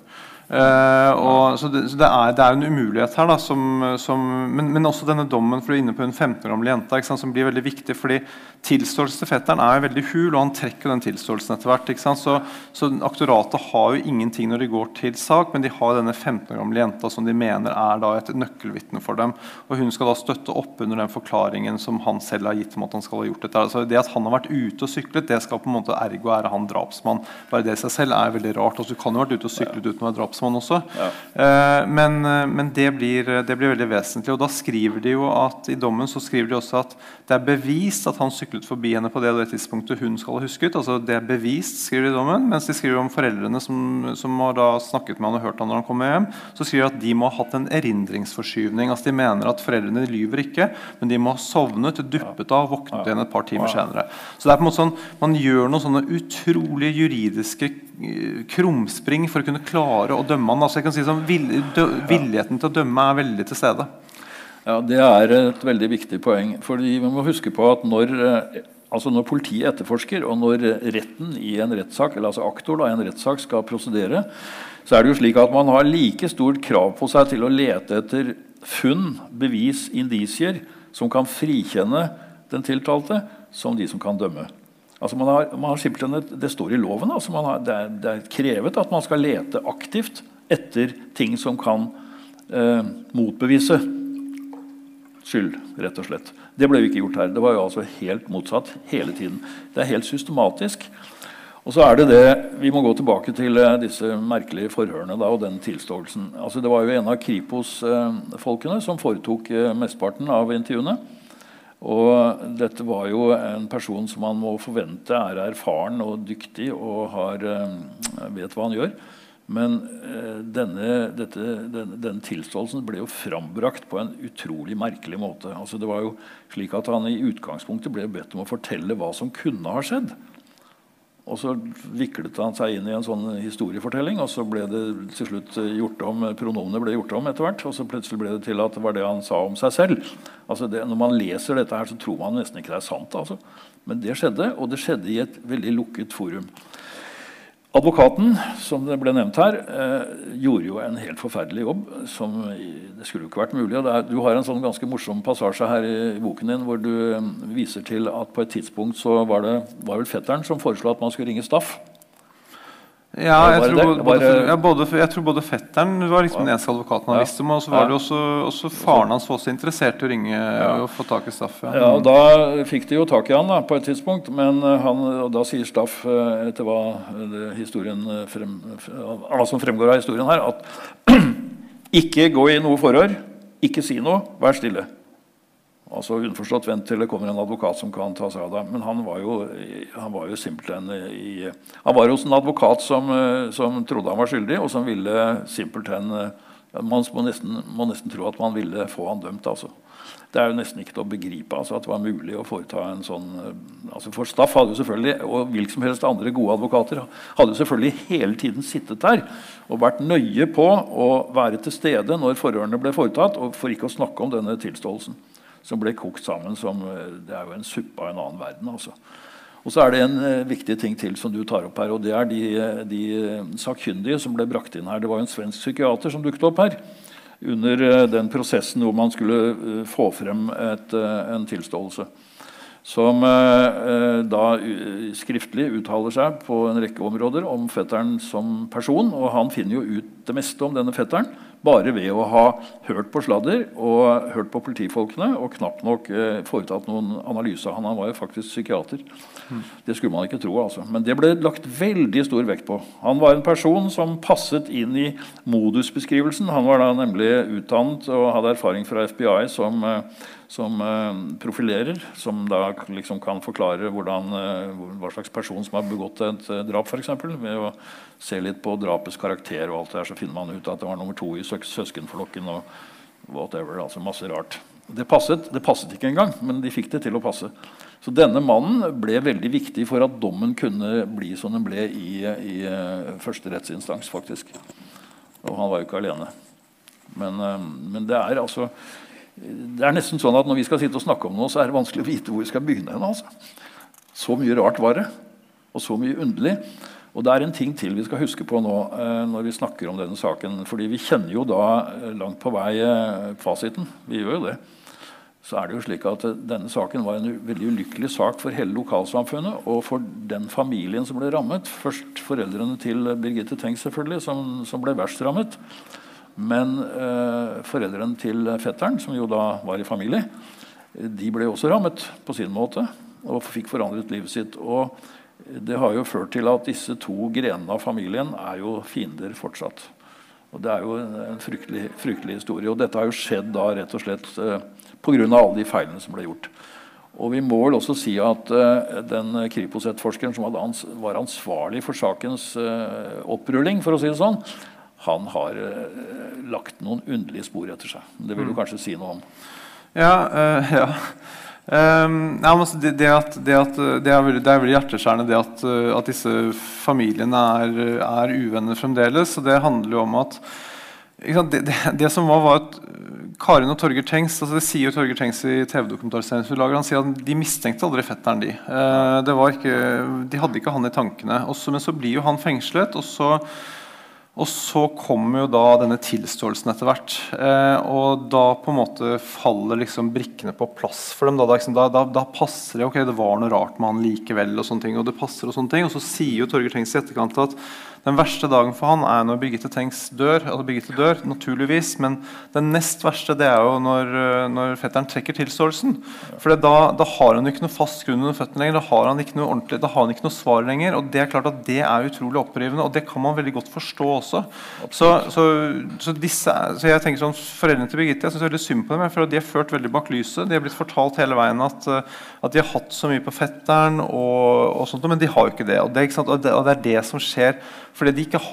Speaker 3: Uh, og, så, det, så det, er, det, er, en umulighet her. Da, som, som, men, men, også denne dommen for du er inne på en 15 år gammel jente sant, som blir veldig viktig. fordi Tilståelsen til fetteren er veldig hul, og han trekker den tilståelsen etter hvert. Så, så, aktoratet har jo ingenting når de går til sak, men de har denne 15 år gamle jenta som de mener er da et nøkkelvitne for dem. Og Hun skal da støtte opp under den forklaringen som han selv har gitt om at han skal ha gjort dette. Altså det at han har vært ute og syklet, det skal på en måte ergo være han drapsmann. Bare det i seg selv er veldig rart. Altså, du kan jo ha vært ute og syklet uten å være drapsmann også. Ja. Uh, men, men det, blir, det, blir, veldig vesentlig. Og da skriver de jo at i dommen så skriver de også at det er bevist at han syklet forbi henne på det, det tidspunktet hun skal ha husket. altså Det er bevist, skriver de i dommen. Mens de skriver om foreldrene som, som har da snakket med han og hørt han når han kommer hjem. Så skriver de at de må ha hatt en erindringsforskyvning. altså De mener at foreldrene lyver ikke, men de må ha sovnet, duppet av, våknet igjen et par timer senere. Så det er på en måte sånn, Man gjør noen sånne utrolige juridiske eh, krumspring for å kunne klare å dømme han. altså jeg kan si sånn, Villigheten til å dømme er veldig til stede.
Speaker 2: Ja, Det er et veldig viktig poeng. fordi Vi må huske på at når, eh, altså når politiet etterforsker, og når retten i en rettssak, eller altså aktor da, i en rettssak skal prosedere, så er det jo slik at man har like stort krav på seg til å lete etter funn, bevis, indisier, som kan frikjenne den tiltalte, som de som kan dømme. Altså man har, man har et, Det står i loven. Altså har, det, er, det, er, krevet at man skal lete aktivt etter ting som kan eh, motbevise skyld, rett og slett. Det ble jo ikke gjort her. Det var jo altså helt motsatt hele tiden. Det er helt systematisk. Og så er det det, Vi må gå tilbake til uh, disse merkelige forhørene da, og den tilståelsen. Altså, det var jo en av Kripos-folkene uh, som foretok uh, mesteparten av intervjuene. Og dette var jo en person som man må forvente er erfaren og dyktig og har, vet hva han gjør. Men uh, denne, dette, den, denne, tilståelsen ble jo frambrakt på en utrolig merkelig måte. Altså, det var jo slik at Han i utgangspunktet ble bedt om å fortelle hva som kunne ha skjedd. Og så viklet han seg inn i en sånn historiefortelling, og så ble det til slutt gjort om, pronomene ble gjort om etter hvert. Og så plutselig ble det til at det var det han sa om seg selv. Altså det, når man leser dette, her, så tror man nesten ikke det er sant. Altså. Men det skjedde, og det skjedde i et veldig lukket forum. Advokaten som det ble nevnt her, eh, gjorde jo en helt forferdelig jobb. som Det skulle jo ikke vært mulig. Er, du har en sånn ganske morsom passasje her i, boken din hvor du eh, viser til at på et tidspunkt så var det var vel fetteren som foreslo at man skulle ringe Staff.
Speaker 3: Ja, jeg tror både, både, ja, både, jeg tror både fetteren var liksom den eneste advokaten han ja. visste om, og så var det også, også faren hans var også interessert i å ringe og få tak i Staff.
Speaker 2: Ja. og Da fikk de jo tak i han da, på et tidspunkt, men eh, han, da sier Staff, eh, etter hva, historien frem, som fremgår av historien her, at ikke gå i noe forhør, ikke si noe, vær stille. Altså Underforstått vent til det kommer en advokat som kan ta seg av deg. Men han var jo, han var jo simpelthen i, Han var hos en advokat som, som, trodde han var skyldig, og som ville simpelthen Man må nesten, må nesten tro at man ville få han dømt. altså. Det er jo nesten ikke til å begripe altså, at det var mulig å foreta en sånn eh, altså For Staff hadde jo selvfølgelig, og hvilke som helst andre gode advokater hadde jo selvfølgelig hele tiden sittet der og vært nøye på å være til stede når forhørene ble foretatt, og for ikke å snakke om denne tilståelsen som ble kokt sammen som eh, Det er jo en suppe av en annen verden. altså. Og så er det en uh, viktig ting til som du tar opp her, og det er de, de sakkyndige som ble brakt inn her. Det var en svensk psykiater som dukket opp her under den prosessen hvor man skulle få frem et, en tilståelse. Som da skriftlig uttaler seg på en rekke områder om fetteren som person. Og han finner jo ut det meste om denne fetteren bare ved å ha hørt på sladder og hørt på politifolkene og knapt nok eh, foretatt noen analyse. Han, var jo faktisk psykiater. Det skulle man ikke tro. altså. Men det ble lagt veldig stor vekt på. Han var en person som passet inn i modusbeskrivelsen. Han var da nemlig utdannet og hadde erfaring fra FBI som eh, som eh, profilerer, som da liksom kan forklare hvordan, eh, hva slags person som har begått et eh, drap, f.eks. Ved å se litt på drapets karakter, og alt det her, så finner man ut at det var nummer to i søskenflokken. og whatever, altså Masse rart. Det passet, det passet ikke engang, men de fikk det til å passe. Så denne mannen ble veldig viktig for at dommen kunne bli som den ble i, i første rettsinstans. faktisk. Og han var jo ikke alene. Men, men det er altså det er nesten sånn at Når vi skal sitte og snakke om noe, så er det vanskelig å vite hvor vi skal begynne. Altså. Så mye rart var det, og så mye underlig. Og det er en ting til vi skal huske på nå eh, når vi snakker om denne saken. fordi vi kjenner jo da eh, langt på vei eh, fasiten. Vi gjør jo det. Så er det jo slik at Denne saken var en veldig ulykkelig sak for hele lokalsamfunnet og for den familien som ble rammet. Først foreldrene til Birgitte Tengs, selvfølgelig, som, som ble verst rammet. Men eh, foreldrene til fetteren, som jo da var i familie, de ble også rammet på sin måte og fikk forandret livet sitt. Og det har jo ført til at disse to grenene av familien er jo fiender fortsatt. Og Det er jo en fryktelig, fryktelig historie. Og dette har jo skjedd da rett og slett eh, pga. alle de feilene som ble gjort. Og Vi må vel også si at uh, den Kripos-etterforskeren som ans var ansvarlig for sakens uh, opprulling, for å si det sånn, han har uh, lagt noen underlige spor etter seg. Det vil du mm. kanskje si noe om?
Speaker 3: Ja. Uh, ja. Um, ja altså det, det, at, det, at, det, er veldig, veldig hjerteskjærende det at, at, disse familiene er, er, uvenner fremdeles. Og det handler jo om at det, som var, var at Karin og Torgeir Tengs altså det sier jo Torgeir Tengs i TV-dokumentarserien Han sier at de mistenkte aldri fetteren. De uh, ikke, de hadde ikke han i tankene. Også, men så blir jo han fengslet. og så og så kommer jo da denne tilståelsen etter hvert. Eh, og da på en måte faller liksom brikkene på plass for dem. Da, da, liksom, da, da, passer det ok, det var noe rart med han likevel. Og sånne ting, og det passer og sånne ting. Og så sier jo Torgeir Tengs i etterkant at den verste dagen for han er når Birgitte Tengs dør. altså Birgitte dør, naturligvis, Men den nest verste det er jo når, når fetteren trekker tilståelsen. For da, da, har han ikke noe fast grunn under føttene lenger. Da har han ikke noe da har han ikke noe svar lenger. og Det er klart at det er utrolig opprivende, og det kan man veldig godt forstå også. Så, så, så, disse, så jeg tenker sånn, Foreldrene til Birgitte jeg synes veldig synd på dem, for de er ført veldig bak lyset. De har blitt fortalt hele veien at, at de har hatt så mye på fetteren, og, og sånt, men de har jo ikke det. Og det, og det, og det er det som skjer fordi de ikke har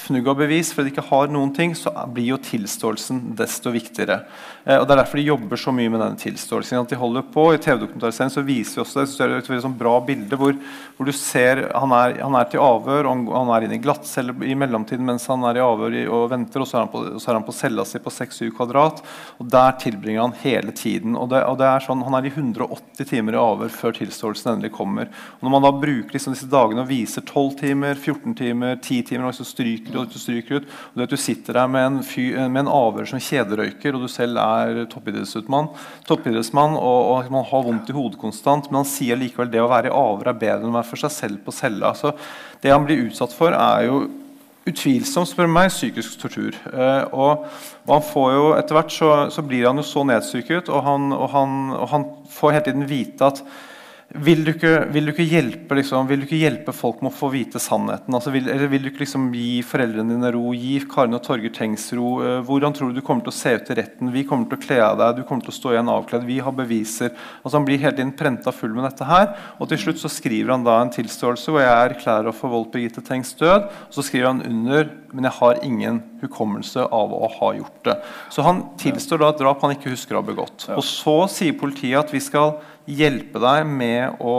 Speaker 3: fnugg av bevis, fordi de ikke har noen ting, så blir jo tilståelsen desto viktigere. Eh, og Det er derfor de jobber så mye med denne tilståelsen. at de holder på. I TV-dokumentarserien så viser vi også det, så er et sånn bra bilde hvor, hvor, du ser han er, han er til avhør, og han er inne i glattcelle i mellomtiden mens han er i avhør og venter, og så er han på, så er han på cella si på 6-7 kvadrat. og Der tilbringer han hele tiden. og, det, og det er sånn, Han er i 180 timer i avhør før tilståelsen endelig kommer. Og Når man da bruker liksom disse dagene og viser 12 timer, 14 timer, 10 timer, og så stryker du og stryker ut, og det at du sitter der med en, fy, med en avhør som kjederøyker, og du selv er toppidrettsmann, toppidrettsmann og, og, man har vondt i hodet konstant, men han sier likevel det å være i avhør er bedre enn å være for seg selv på cella. Så det han blir utsatt for, er jo utvilsomt spør meg, psykisk tortur. Eh, og, og, han får jo etter hvert så, så, blir han jo så nedstryket, og han, og han, og han får hele tiden vite at vil du, ikke, vil, du hjelpe, liksom, vil du ikke, hjelpe, folk med å få vite sannheten? Altså, vil, eller vil du ikke liksom, gi foreldrene dine ro? Gi Karin og Torgeir Tengs ro? Uh, hvordan tror du du kommer til å se ut i retten? Vi kommer til å kle av deg, du kommer til å stå igjen avkledd. Vi har beviser. Altså, han blir hele tiden prenta full med dette her. Og til slutt så skriver han da en tilståelse hvor jeg erklærer å forvoldt Birgitte Tengs død. Og så skriver han under men jeg har ingen hukommelse av å ha gjort det. Så han tilstår da et drap han ikke husker å ha begått. Og så sier politiet at vi skal hjelpe deg med å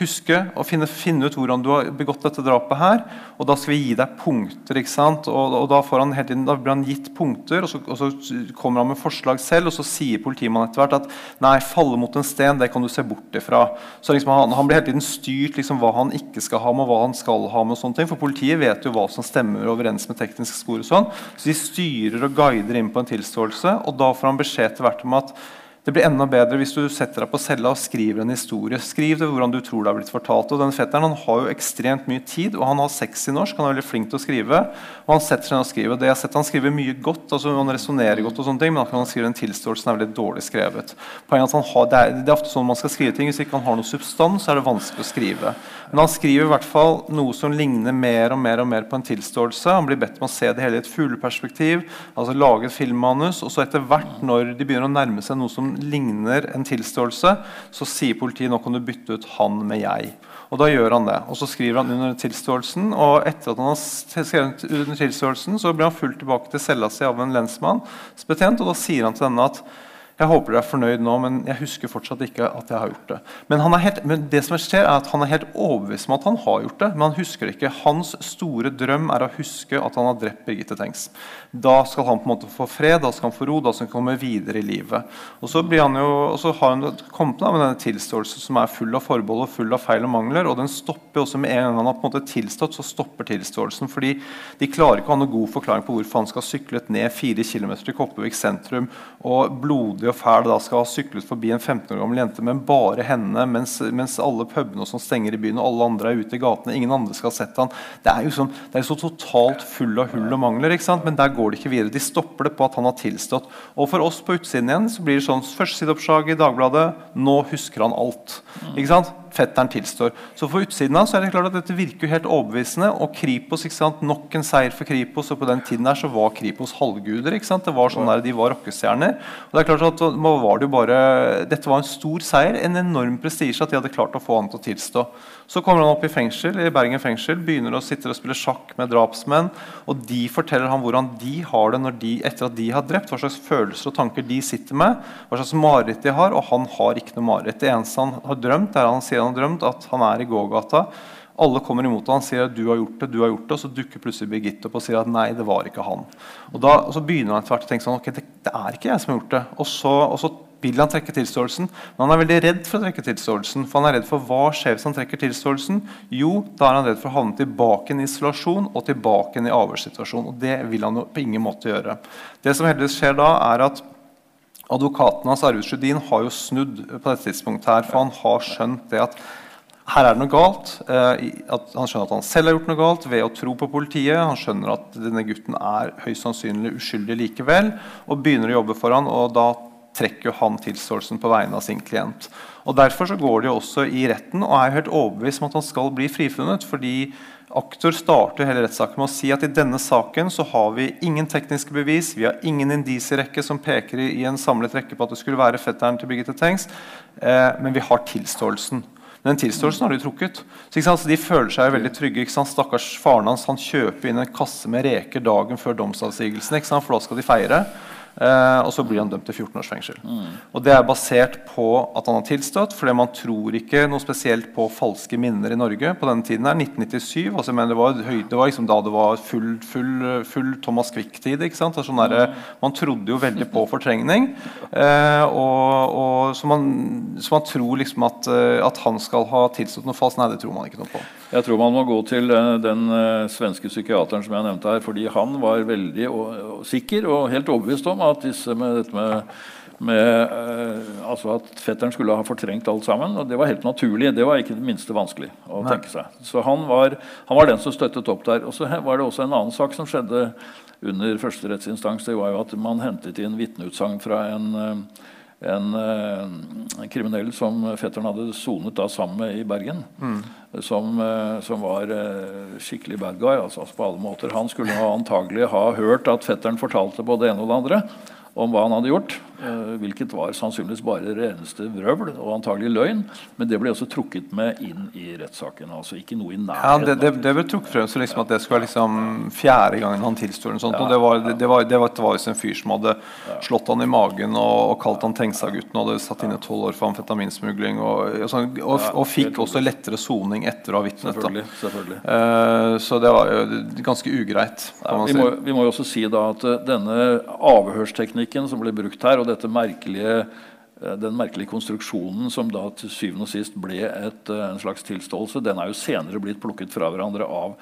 Speaker 3: huske og finne, finne, ut hvordan du har begått dette drapet. her, og Da skal vi gi deg punkter. ikke sant? Og, og da, han tiden, da, blir han gitt punkter, og så, og så, kommer han med forslag selv. Og så sier politimannen etter hvert at nei, falle mot en sten det kan du se bort ifra. Så liksom, han, han, blir hele tiden styrt liksom, hva han ikke skal ha med, og hva han skal ha med. og sånne ting, For politiet vet jo hva som stemmer overens med tekniske spor. og sånn, Så de styrer og guider inn på en tilståelse, og da får han beskjed til hvert om at det blir enda bedre hvis du setter deg på cella og skriver en historie. Skriv det hvordan du tror det har blitt fortalt. Og den fetteren han har jo ekstremt mye tid, og han har sex i norsk. Han er veldig flink til å skrive. Og han setter seg ned og skriver. Det jeg har sett Han skriver mye godt, altså han resonnerer godt, og sånne ting, men han skriver en tilståelse som er veldig dårlig skrevet. Poenget at har, det, er, det, er, ofte sånn man skal skrive ting. Hvis ikke han har noe substans, så er det vanskelig å skrive. Men han skriver i hvert fall noe som ligner mer og mer og mer på en tilståelse. Han blir bedt om å se det hele i et fugleperspektiv, altså lage et filmmanus. Og så etter hvert, når de begynner å nærme seg noe som ligner en tilståelse, så sier politiet nå kan du bytte ut 'han' med 'jeg'. Og da gjør han det. Og så skriver han under tilståelsen. Og etter at han har skrevet under tilståelsen, så blir han fulgt tilbake til cella si av en lensmannsbetjent. Og da sier han til denne at jeg håper du er fornøyd nå, men jeg husker fortsatt ikke at jeg har gjort det. Men, helt, men, det som skjer er at han er helt overbevist om at han har gjort det, men han husker det ikke. Hans store drøm er å huske at han har drept Birgitte Tengs. Da skal han på en måte få fred, da skal han få ro, da skal han komme videre i livet. Og så, han jo, og så har han kommet med denne tilståelsen som er full av forbehold og full av feil og mangler. Og den stopper også med en gang han har på en måte tilstått, så stopper tilståelsen. fordi de klarer ikke å ha noen god forklaring på hvorfor han skal ha syklet ned fire km til Kopervik sentrum og blodig og fæl da skal ha syklet forbi en 15 år gammel jente, men bare henne, mens, mens alle pubene som stenger i byen, og alle andre er ute i gatene. Ingen andre skal ha sett han. Det er jo sånn, det er så totalt full av hull og mangler. ikke sant? Men der går det ikke videre. De stopper det på at han har tilstått. Og for oss på utsiden igjen så blir det sånn førstesideoppslag i Dagbladet. Nå husker han alt. ikke sant? Fetteren tilstår. Så for utsiden av så er det klart at dette virker jo helt overbevisende. Og Kripos, ikke sant? nok en seier for Kripos. Og på den tiden her så var Kripos halvguder. ikke sant? Det var sånn der, De var rockestjerner. Og det er klart at var det jo bare, Dette var en stor seier, en enorm prestisje at de hadde klart å få han til å tilstå. Så kommer han opp i fengsel, i Bergen fengsel, begynner å sitte og spille sjakk med drapsmenn. Og de forteller ham hvordan de har det de, etter at de har drept. Hva slags følelser og tanker de sitter med. Hva slags mareritt de har. Og han har ikke noe mareritt. Det eneste han har drømt, er han sier han har drømt at han er i gågata. Alle kommer imot ham og sier at du har gjort det, du har gjort det, og så dukker plutselig Birgitte opp og sier at nei, det var ikke han. Og, da, og Så begynner han etter hvert å tenke sånn, ok, det, det, er ikke jeg som har gjort det. Og så, og så vil han trekke tilståelsen, men han er veldig redd for å trekke tilståelsen. For han er redd for hva skjer hvis han trekker tilståelsen? Jo, da er han redd for å havne tilbake i isolasjon og tilbake i avhørssituasjon. Og det vil han jo på ingen måte gjøre. Det som heldigvis skjer da, er at advokaten hans Arvid Sjødin har jo snudd på dette tidspunktet her, for han har skjønt det at her er det noe galt. Eh, han skjønner at han selv har gjort noe galt ved å tro på politiet. Han skjønner at denne gutten er høyst sannsynlig uskyldig likevel, og begynner å jobbe for han, og da trekker han tilståelsen på vegne av sin klient. Og Derfor så går de også i retten og er helt overbevist om at han skal bli frifunnet. fordi Aktor starter hele rettssaken med å si at i denne saken så har vi ingen tekniske bevis, vi har ingen indisierekke som peker i, en samlet rekke på at det skulle være fetteren til Birgitte Tengs, eh, men vi har tilståelsen. Men den tilståelsen har de trukket. Så, så De føler seg veldig trygge. Stakkars faren hans han kjøper inn en kasse med reker dagen før domsavsigelsen, for da skal de feire. Eh, og så blir han dømt til 14 års fengsel. Mm. Og Det er basert på at han har tilstått, fordi man tror ikke noe spesielt på falske minner i Norge på denne tiden. her, 1997, altså, men Det var, det var liksom da det var full, full, full Thomas Quick-tid. ikke sant? Sånn der, man trodde jo veldig på fortrengning. Eh, og, og, så, man, så, man, tror liksom at, eh, at han skal ha tilstått noe falskt. Nei, det tror man ikke noe på.
Speaker 2: Jeg tror man må gå til den, svenske psykiateren som jeg nevnte her, fordi han var veldig sikker og helt overbevist om at disse med med, med uh, altså at fetteren skulle ha fortrengt alt sammen. og Det var helt naturlig. Det var ikke det minste vanskelig å Nei. tenke seg. Så han var, han var, den som støttet opp der. Og så var det også en annen sak som skjedde under første rettsinstans. Det var jo at man hentet inn vitneutsagn fra en uh, en, eh, en kriminell som fetteren hadde sonet da sammen med i Bergen. Som, eh, som var eh, skikkelig bad guy altså, på alle måter. Han skulle antagelig ha hørt at fetteren fortalte både det ene og det andre om hva han hadde gjort. eh, hvilket var sannsynligvis bare det eneste vrøvl og antagelig løgn. Men det ble også trukket med inn i rettssaken. altså Ikke noe i
Speaker 3: Ja,
Speaker 2: nærheten.
Speaker 3: det, det, det ble trukket frem så liksom at det skulle være liksom fjerde gangen han tilstår. sånt, og det var, det, var, det var, det var en fyr som hadde slått han i magen og, og kalt han Tengstad-gutten og hadde satt inne tolv år for amfetaminsmugling. Og, og, sånn, og, og fikk også lettere soning etter å ha vitnet.
Speaker 2: Selvfølgelig. selvfølgelig.
Speaker 3: Uh, så det var jo ganske ugreit.
Speaker 2: Ja,
Speaker 3: kan man
Speaker 2: vi, må, vi må jo også si da at eh, denne avhørsteknikken som ble brukt her, og dette merkelige, eh, den merkelige konstruksjonen som da til syvende og sist ble et, eh, en slags tilståelse, den er jo senere blitt plukket fra hverandre av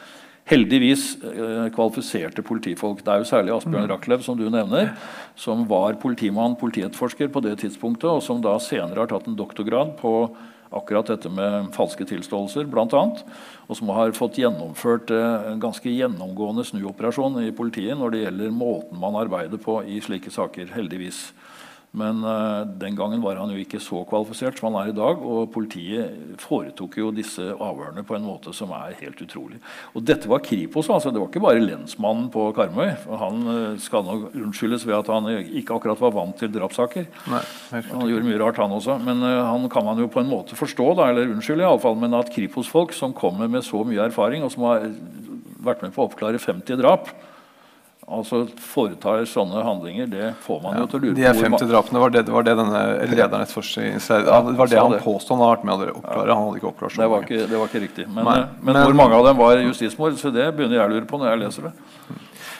Speaker 2: heldigvis eh, kvalifiserte politifolk. Det er jo særlig Asbjørn Rachlew, som du nevner, som var politimann, politietterforsker på det tidspunktet, og som da senere har tatt en doktorgrad på akkurat dette med falske tilståelser, bl.a. Og som har fått gjennomført eh, en ganske gjennomgående snuoperasjon i politiet når det gjelder måten man arbeider på i slike saker, heldigvis. Men eh, den gangen var han jo ikke så kvalifisert som han er i dag. Og politiet foretok jo disse avhørene på en måte som er helt utrolig. Og dette var Kripos, altså. Det var ikke bare lensmannen på Karmøy. Han eh, skal nok unnskyldes ved at han ikke akkurat var vant til drapssaker.
Speaker 3: Nei,
Speaker 2: Han gjorde mye rart, han også. Men eh, han kan man jo på en måte forstå. Da, eller unnskylde i alle fall, Men at Kripos-folk som kommer med så mye erfaring, og som har vært med på å oppklare 50 drap, altså foretar sånne handlinger, det får man jo til å lure på. De
Speaker 3: 50 drapene var det, var det denne lederen etterforskningen ja, var det han påstod han hadde vært med å oppklare. Han hadde ikke oppklart så
Speaker 2: det var ikke, det var ikke riktig. Men, eh, men,
Speaker 3: men-
Speaker 2: hvor mange av dem var justismord? Så det begynner jeg å lure på når jeg leser det.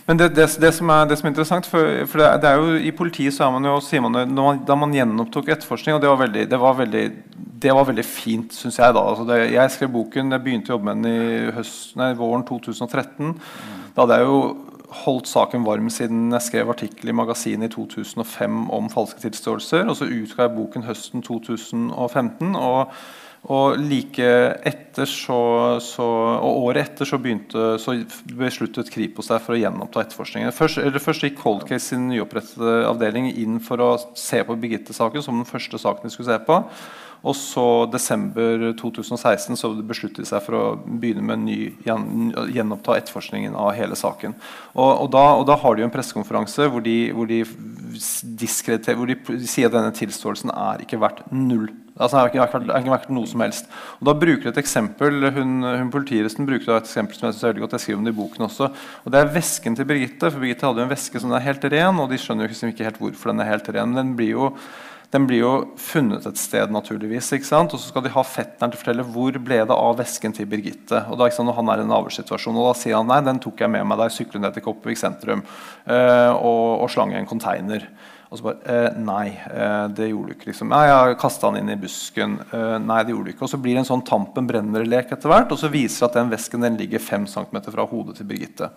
Speaker 3: Men det, det, det, som er, det som er interessant, for, for det, er- jo i politiet så er man jo, sier man man, Da man gjenopptok etterforskning, og det var veldig, det var veldig, det var veldig fint, syns jeg. da, altså Jeg skrev boken, jeg begynte å jobbe med den i høst, nei, våren 2013. Da hadde jeg jo holdt saken varm siden jeg skrev artikkel i magasinet i 2005 om falske tilståelser. Og så utga jeg boken høsten 2015. og og like etter så, så, og året etter så, begynte, så besluttet Kripos seg for å gjenoppta etterforskningen. Først, først gikk Cold Case sin nyopprettede avdeling inn for å se på Birgitte-saken som den første saken de skulle se på. Og så desember 2016 så besluttet de seg for å begynne med en ny gjenoppta etterforskningen av hele saken. Og, og, da, og da har de jo en pressekonferanse hvor de, hvor de, hvor de sier at denne tilståelsen er ikke verdt null. Altså, det er ikke, verdt- det er ikke verdt noe som helst. Og da bruker de et eksempel, hun, hun Politiresten bruker et eksempel som jeg synes er veldig godt, jeg skriver om det i boken også. og Det er vesken til Birgitte. for Birgitte hadde jo en veske som er helt ren, og de skjønner jo ikke helt hvorfor den er helt ren. men den blir jo den blir jo funnet et sted, naturligvis. ikke sant? Og så skal de ha fetteren til å fortelle hvor ble det av vesken til Birgitte. Og da, ikke sant, når han er i en avlssituasjon, og da sier han nei, den tok jeg med meg da jeg syklet ned til Kopervik sentrum uh, og, og slang i en container. Og så bare eh, Nei, eh, det gjorde du ikke. liksom. Nei, jeg kasta den inn i busken. Eh, nei, det gjorde du ikke. Og så blir det en sånn Tampen brenner-lek etter hvert, og så viser det at den vesken den ligger 5 cm fra hodet til Birgitte.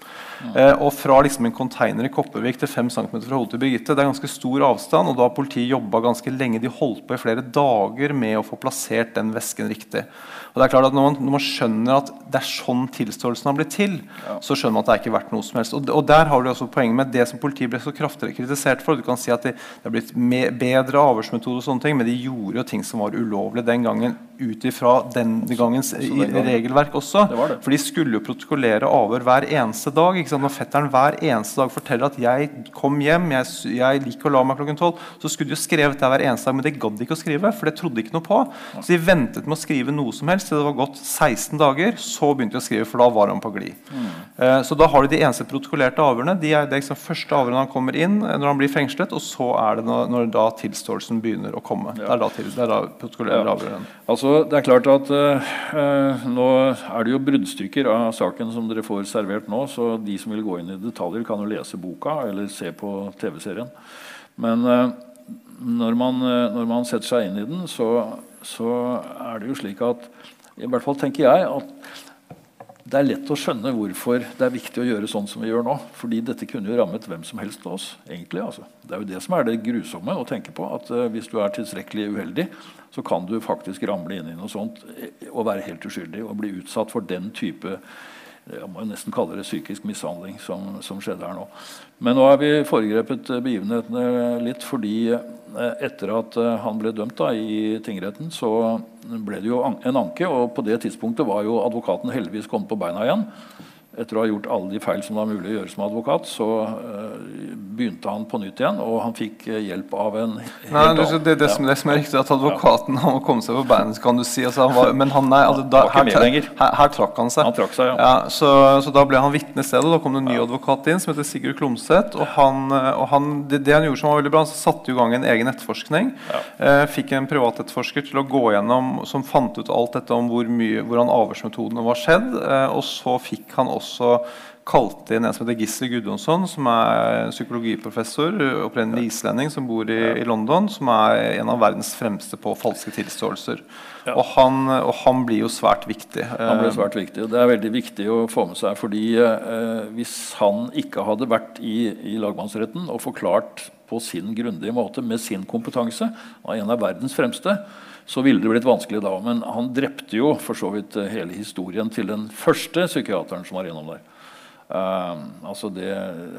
Speaker 3: Eh, og fra liksom en container i Kopervik til 5 cm fra hodet til Birgitte, det er ganske stor avstand, og da har politiet jobba ganske lenge. De holdt på i flere dager med å få plassert den vesken riktig. Og det er klart at Når man, når man skjønner at det er sånn tilståelsen har blitt til, så skjønner man at det er ikke verdt noe som helst. Og, og der har du også poenget med det som politiet ble så kraftig kritisert for. Du kan si at det, det er blitt me, bedre avhørsmetoder, og sånne ting, men de gjorde jo ting som var ulovlige den gangen ut ifra den gangens
Speaker 2: den gangen.
Speaker 3: regelverk også.
Speaker 2: Det det.
Speaker 3: For de skulle jo protokollere avhør hver eneste dag. Ikke sant? Når fetteren hver eneste dag forteller at 'jeg kom hjem, jeg, jeg liker å la meg klokken tolv', så skulle de jo skrevet det hver eneste dag, men det gadd de ikke å skrive. For det trodde de ikke noe på. Så de ventet med å skrive noe som helst til det var gått 16 dager. Så begynte de å skrive, for da var han på glid. Eh, så da har du de eneste protokollerte avhørene. De er det er liksom første avhørene han kommer inn eh, når han blir fengslet, og så er det når, når da tilståelsen begynner å komme. Det er da, til, det er da protokollerer avhørene.
Speaker 2: Altså, det er klart at eh, eh, Nå er det jo bruddstykker av saken som dere får servert nå, så de som vil gå inn i detaljer, kan jo lese boka eller se på TV-serien. Men eh, når, man, eh, når man setter seg inn i den, så, så er det jo slik at I hvert fall tenker jeg at det er lett å skjønne hvorfor det er viktig å gjøre sånn som vi gjør nå. Fordi dette kunne jo rammet hvem som helst av oss. egentlig. Altså. Det er jo det som er det grusomme å tenke på. At uh, hvis du er tilstrekkelig uheldig, så kan du faktisk ramle inn i noe sånt eh, og være helt uskyldig og bli utsatt for den type jeg må jo nesten kalle det psykisk mishandling som, som skjedde her nå. Men nå har vi foregrepet eh, begivenhetene litt fordi eh, etter at eh, han ble dømt da, i tingretten, så ble det jo en anke. Og på det tidspunktet var jo advokaten heldigvis kommet på beina igjen etter å ha gjort alle de feil som det var mulig å gjøre som advokat, så uh, begynte han på nytt igjen, og han fikk uh, hjelp av en
Speaker 3: Nei, det, det, det, som, det, som, er riktig, at advokaten han må komme seg på beina, kan du si. Altså, han var, men han, nei, altså, da, her, her, her, trakk han seg.
Speaker 2: Han trakk seg ja.
Speaker 3: ja så, så, da ble han vitne i stedet. Da kom det en ny advokat inn som heter Sigurd Klomsæt. Og, han, eh, og han, det, han gjorde som var veldig bra, han satte i gang en egen etterforskning. Uh, fikk en privatetterforsker til å gå gjennom som fant ut alt dette om hvor mye, hvordan avhørsmetodene var skjedd. og så fikk han også også kalte inn en som heter Gisle Gudjonsson, som er psykologiprofessor, opprinnelig islending, som bor i, i, London, som er en av verdens fremste på falske tilståelser. Ja. Og, han, og, han, blir jo svært viktig.
Speaker 2: Han blir svært viktig, og Det er veldig viktig å få med seg. fordi eh, Hvis han ikke hadde vært i, i lagmannsretten og forklart på sin grundige måte med sin kompetanse, av en av verdens fremste, så ville det blitt vanskelig da. Men han drepte jo for så vidt eh, hele historien til den første psykiateren som var innom der. Uh, altså det,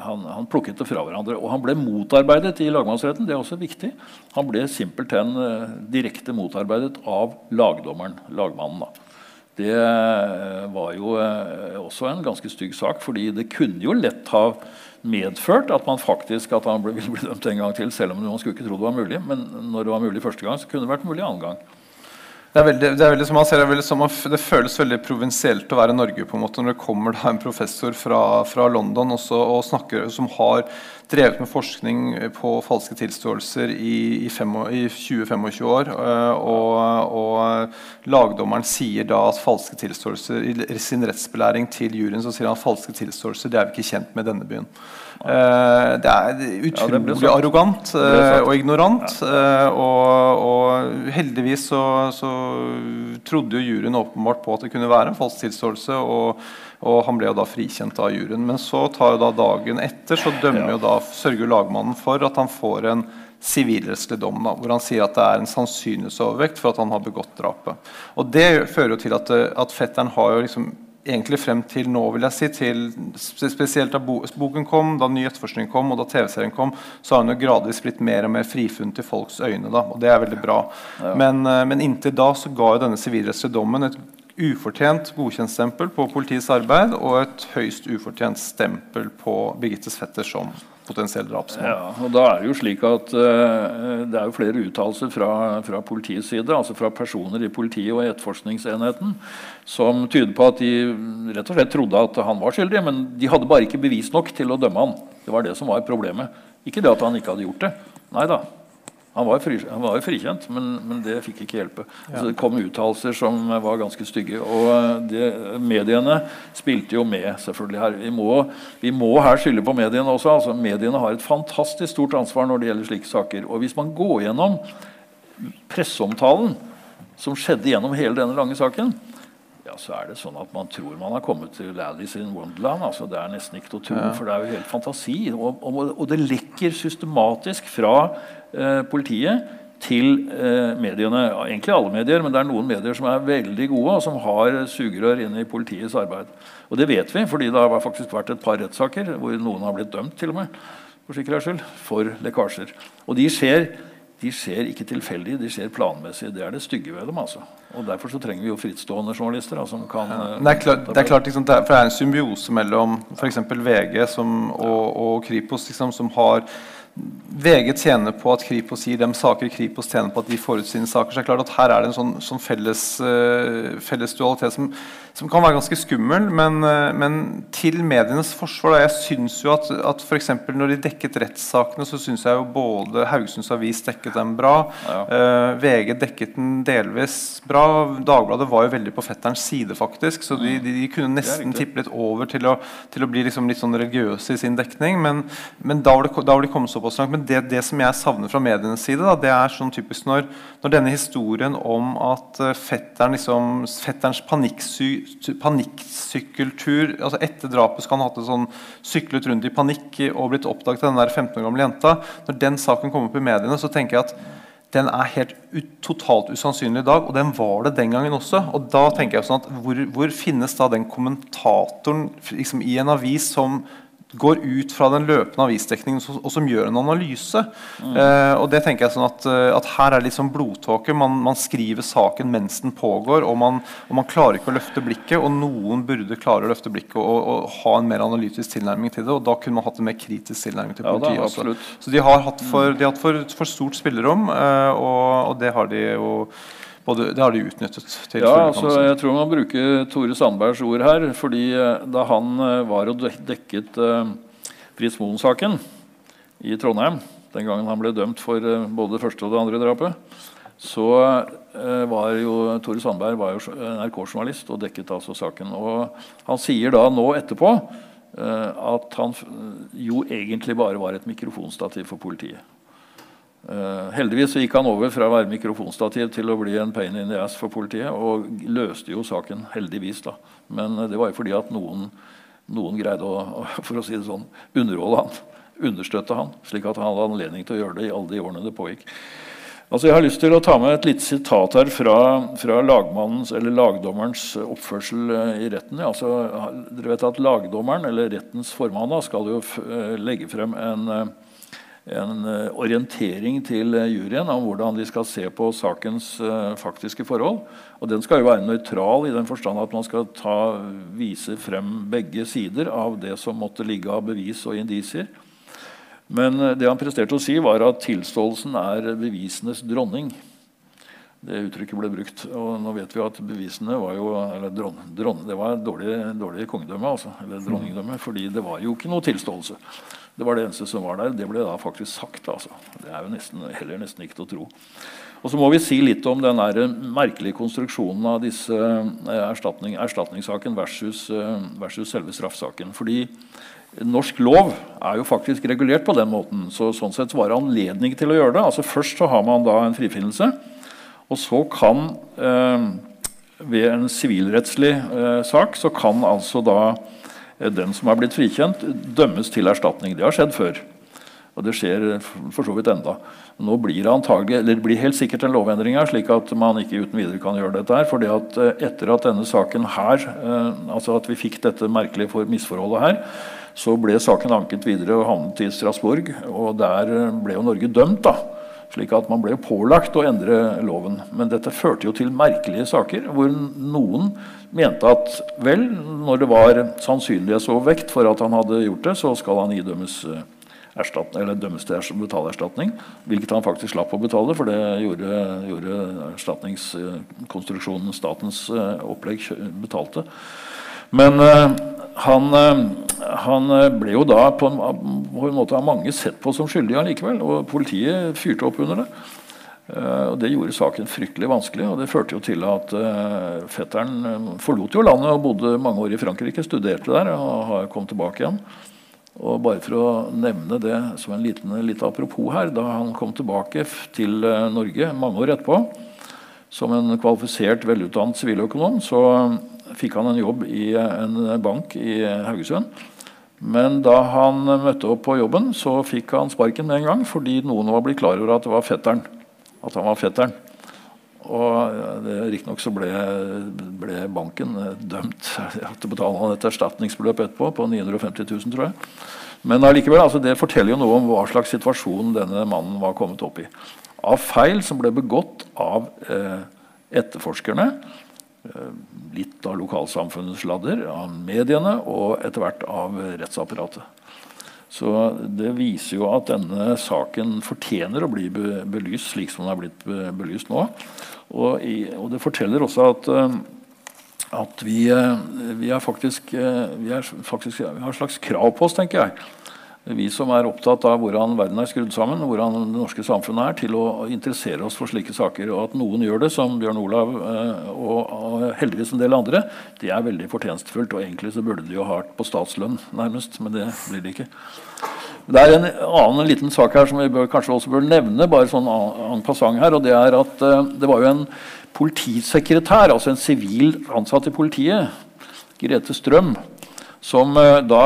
Speaker 2: han, han, plukket det fra hverandre. Og han ble motarbeidet i lagmannsretten. Det er også viktig. Han ble simpelthen uh, direkte motarbeidet av lagdommeren, lagmannen. da. Det uh, var jo også en ganske stygg sak, fordi det kunne jo lett ha medført at man faktisk at han ville bli dømt en gang til, selv om man skulle ikke tro det var mulig. Men når det var mulig første gang, så kunne det vært mulig annen gang.
Speaker 3: Det, er veldig, det, er veldig, som man ser, det, som, det, føles veldig provinsielt å være Norge på en måte, når det kommer en professor fra, fra London også, og snakker, som har drevet med forskning på falske tilståelser i, i, i 20-25 år. Eh, og, og, lagdommeren sier da at falske tilståelser i sin rettsbelæring til juryen så sier han at falske tilståelser det er vi ikke kjent med i denne byen. Uh, det er utrolig ja, arrogant uh, og ignorant. Uh, og, og, heldigvis så, så, trodde jo juryen åpenbart på at det kunne være en falsk tilståelse. Og, og, han ble jo da frikjent av juryen. Men så tar jo da dagen etter så dømmer jo da, sørger lagmannen for at han får en sivilrettslig dom, da, hvor han sier at det er en sannsynlighetsovervekt for at han har begått drapet. Og Det fører jo til at, at fetteren har jo liksom egentlig frem til nå, vil jeg si, til, spesielt da boken kom, da ny etterforskning kom og da TV-serien kom, så har hun jo gradvis blitt mer og mer frifunnet i folks øyne. da, og Det er veldig bra. Ja. Men, eh, men, inntil da så ga jo denne sivilrettslige dommen et ufortjent godkjentstempel på politiets arbeid og et høyst ufortjent stempel på Birgittes fetter som potensiell drapsmann.
Speaker 2: Ja, og da er Det jo slik at uh, det er jo flere uttalelser fra, fra, politiets side, altså fra personer i politiet og etterforskningsenheten, som tyder på at de rett og slett trodde at han var skyldig, men de hadde bare ikke bevis nok til å dømme han. Det var det som var problemet. Ikke det at han ikke hadde gjort det. Nei da. Han var, fri, han var frikjent, men, men, det fikk ikke hjelpe. Ja. Så det kom uttalelser som var ganske stygge. Og eh, det, mediene spilte jo med selvfølgelig her. Vi må, vi må her skylde på mediene også. Altså, mediene har et fantastisk stort ansvar når det gjelder slike saker. Og hvis man går gjennom presseomtalen som skjedde gjennom hele denne lange saken, ja, så er det sånn at man tror man har kommet til Alice in Wonderland. Altså, det er nesten ikke til å tro, for det er jo helt fantasi. Og, og, og det lekker systematisk fra politiet til eh, mediene. Egentlig alle medier, men det er noen medier som er veldig gode, og som har sugerør inn i politiets arbeid. Og det vet vi, fordi det har faktisk vært et par rettssaker hvor noen har blitt dømt til og med, for sikkerhets for lekkasjer. Og de skjer de skjer ikke tilfeldig, de skjer planmessig. Det er det stygge ved dem. altså. Og Derfor så trenger vi jo frittstående journalister. Da, som kan... Ja.
Speaker 3: Det er klart, det er klart liksom, det, er, for det er en symbiose mellom f.eks. VG som, og, og Kripos, liksom, som har VG tjener på at Kripos gir dem saker, Kripos tjener på at de får ut sine saker. så det er klart at Her er det en sånn, sånn felles, uh, felles, dualitet som, som, kan være ganske skummel. Men, uh, men til medienes forsvar da, Jeg syns jo at, at f.eks. når de dekket rettssakene, så syns jeg jo både Haugesunds Avis dekket dem bra. Ja. Uh, VG dekket den delvis bra. Dagbladet var jo veldig på fetterens side, faktisk. Så de, de, de kunne nesten tippe litt over til å, til å bli liksom litt sånn religiøse i sin dekning. Men, men da var det, kommet såpass langt. Men det, det, som jeg savner fra medienes side, da, det er sånn typisk når, når, denne historien om at uh, fetteren, liksom, fetterens panikksykkeltur altså Etter drapet skal han ha hatt sånn syklet rundt i panikk og blitt oppdaget av den der 15 år gamle jenta. Når den saken kommer opp i mediene, så tenker jeg at den er helt totalt usannsynlig i dag, og den var det den gangen også. Og da tenker jeg sånn at Hvor, hvor finnes da den kommentatoren liksom, i en avis som går ut fra den løpende avisdekningen og, som gjør en analyse. Mm. Eh, og det tenker jeg sånn at, eh, at Her er det litt sånn blodtåke. Man, man, skriver saken mens den pågår, og man, og man, klarer ikke å løfte blikket. Og noen burde klare å løfte blikket og, og, ha en mer analytisk tilnærming til det. Og da kunne man hatt en mer kritisk tilnærming til politiet ja, også. Så de har hatt for, de har hatt for, for stort spillerom, eh, og, og det har de jo både, det har de utnyttet.
Speaker 2: ja, altså, jeg tror man bruker Tore Sandbergs ord her. fordi eh, Da han eh, var og dekket uh, Fritz Moen-saken i Trondheim, den gangen han ble dømt for både det første og det andre drapet, så var jo Tore Sandberg var jo NRK-journalist og dekket altså saken. Og han sier da nå etterpå at han jo egentlig bare var et mikrofonstativ for politiet. Uh, heldigvis så gikk han over fra å være mikrofonstativ til å bli en pain in the ass for politiet. Og løste jo saken, heldigvis. da. Men uh, det var jo fordi at noen, noen greide å for å si det sånn, underholde han. Understøtte han, slik at han hadde anledning til å gjøre det i alle de årene det pågikk. Altså Jeg har lyst til å ta med et lite sitat her fra, fra lagmannens eller lagdommerens oppførsel uh, i retten. Altså, dere vet at Lagdommeren, eller rettens formann, da, skal jo legge frem en en eh, orientering til eh, juryen om hvordan de skal se på sakens uh, faktiske forhold. Og Den skal jo være nøytral i den forstand at man skal ta, vise frem begge sider av det som måtte ligge av bevis og indisier. Men det han presterte å si, var at tilståelsen er bevisenes dronning. Det uttrykket ble brukt. Og nå vet vi at bevisene var jo eller dron, dron, Det var dårlig, dårlig kongedømme, altså, eller dronningdømme, fordi det var jo ikke noe tilståelse. Det var det eneste som var der. Det ble da faktisk sagt. Altså. Det er jo nesten, heller nesten ikke til å tro. Og så må vi si litt om den merkelige konstruksjonen av disse eh, erstatning, erstatningssaken versus, eh, versus selve straffsaken. Fordi norsk lov er jo faktisk regulert på den måten. Så sånn sett var det anledning til å gjøre det. Altså Først så har man da en frifinnelse, og så kan eh, ved en sivilrettslig eh, sak så kan altså da den som er blitt frikjent, dømmes til erstatning. Det har skjedd før. Og det skjer for så vidt enda. Nå blir det antagelig, eller det blir helt sikkert en lovendring her, slik at man ikke uten videre kan gjøre dette. her, fordi at eh, Etter at denne saken her, eh, altså at vi fikk dette merkelige misforholdet her, så ble saken anket videre og havnet i Strasbourg. Og der ble jo Norge dømt. da, slik at man ble pålagt å endre loven. Men dette førte jo til merkelige saker hvor noen mente at vel, når det var sannsynlighetsovervekt for at han hadde gjort det, så skal han idømmes eh, eller dømmes til å betale erstatning. Hvilket han faktisk slapp å betale, for det gjorde, gjorde erstatningskonstruksjonen, statens eh, opplegg, betalte. Men uh, han, uh, han, ble jo da på en, på en, måte av mange sett på som skyldig allikevel. Og politiet fyrte opp under det. Og Det gjorde saken fryktelig vanskelig, og det førte jo til at fetteren forlot jo landet og bodde mange år i Frankrike, studerte der og kommet tilbake igjen. Og bare for å nevne det som en liten litt apropos her, da han kom tilbake til Norge mange år etterpå som en kvalifisert, velutdannet siviløkonom, så fikk han en jobb i en bank i Haugesund. Men da han møtte opp på jobben, så fikk han sparken med en gang fordi noen var blitt klar over at det var fetteren at han var fetteren. Og Riktignok så ble, ble, banken dømt til å betale et erstatningsbeløp etterpå på 950 000, tror jeg. Men allikevel, altså, det forteller jo noe om hva slags situasjon denne mannen var kommet opp i. Av feil som ble begått av eh, etterforskerne, litt av lokalsamfunnets ladder, av mediene og etter hvert av rettsapparatet. Så Det viser jo at denne saken fortjener å bli belyst slik som den er blitt belyst nå. Og, i, og det forteller også at, eh, at vi, eh, vi, er faktisk, eh, vi, er faktisk, vi har et slags krav på oss, tenker jeg vi som er opptatt av hvordan verden er skrudd sammen, hvordan det norske samfunnet er, til å interessere oss for slike saker. Og at noen gjør det, som Bjørn Olav eh, og heldigvis en del andre, det er veldig fortjenstfullt. Og egentlig så burde de jo ha på statslønn, nærmest, men det blir det ikke. Det er en annen liten sak her som vi bør, kanskje også bør nevne, bare sånn en passant her, og det er at uh, det var jo en politisekretær, altså en sivil ansatt i politiet, Grete Strøm, som uh, da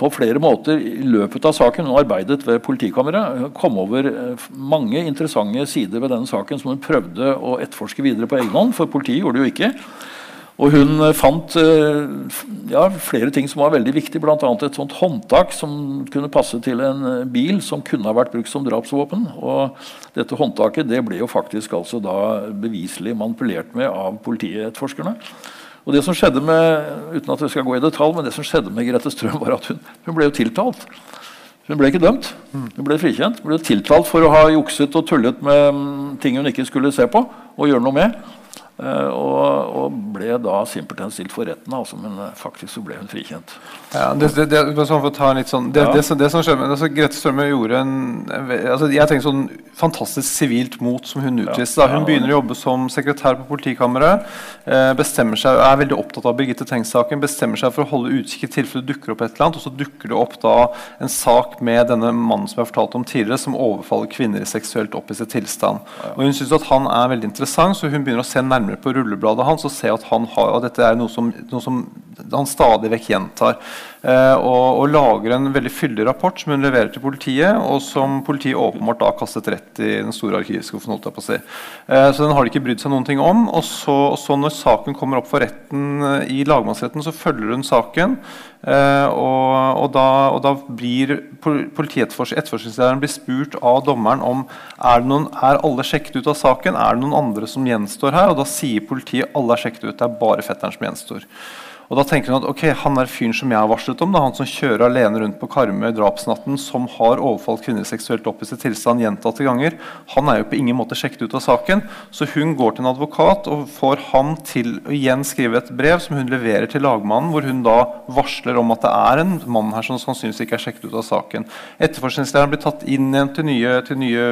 Speaker 2: på flere måter i løpet av saken hun arbeidet ved politikammeret, kom over eh, mange interessante sider ved denne saken som hun prøvde å etterforske videre på egen hånd, for politiet gjorde det jo ikke. Og hun eh, fant eh, ja, flere ting som var veldig viktige, bl.a. et sånt håndtak som kunne passe til en bil som kunne ha vært brukt som drapsvåpen. Og dette håndtaket det ble jo faktisk altså da beviselig manipulert med av politietterforskerne. Og det som skjedde med uten at vi skal gå i detalj, men det som skjedde med Grete Strøm, var at hun, hun ble jo tiltalt. Hun ble ikke dømt. Hun ble frikjent. Hun ble tiltalt for å ha jukset og tullet med mm, ting hun ikke skulle se på og gjøre noe med. Eh, og, og ble da simpelthen stilt for retten, altså, men eh, faktisk så ble hun frikjent.
Speaker 3: Ja, det, det, det, sånn sånn, det,
Speaker 2: Ja.
Speaker 3: det, som, som skjedde med altså, Grete Strømme gjorde en altså, Jeg tenker sånn fantastisk sivilt mot som hun utviste. da. Hun
Speaker 2: Ja.
Speaker 3: begynner å jobbe som sekretær på politikammeret. Eh, bestemmer seg, Er veldig opptatt av Birgitte Tengs-saken. Bestemmer seg for å holde utkikk i tilfelle det dukker opp et eller annet. Og så dukker det opp da en sak med denne mannen som jeg har fortalt om tidligere, som overfaller kvinner i seksuelt opphisset tilstand. Og Hun syns at han er veldig interessant, så hun begynner å se nærmere på rullebladet hans og se at han har, og dette er noe som, noe som han stadig vekk gjentar. Eh, og, og lager en veldig fyldig rapport som hun leverer til politiet, og som politiet åpenbart da har kastet rett i den store arkivskuffen. holdt jeg på å si. Eh, så den har de ikke brydd seg noen ting om. Og så, så når saken kommer opp for retten eh, i lagmannsretten, så følger hun saken. Og, og, da, og da blir pol- etterforskningslederen blir spurt av dommeren om er, noen, er alle sjekket ut av saken, er det noen andre som gjenstår her. Og da sier politiet alle er sjekket ut, det er bare fetteren som gjenstår. Og da tenker hun at ok, han er fyren som jeg har varslet om, er han som kjører alene rundt på Karmøy drapsnatten, som har overfalt kvinner seksuelt opphisset tilstand gjentatte ganger. Han er jo på ingen måte sjekket ut av saken, så hun går til en advokat og får han til å igjen skrive et brev som hun leverer til lagmannen, hvor hun da varsler om at det er en mann her som sannsynligvis ikke er sjekket ut av saken. Etterforskningslederen blir tatt inn igjen til nye, til nye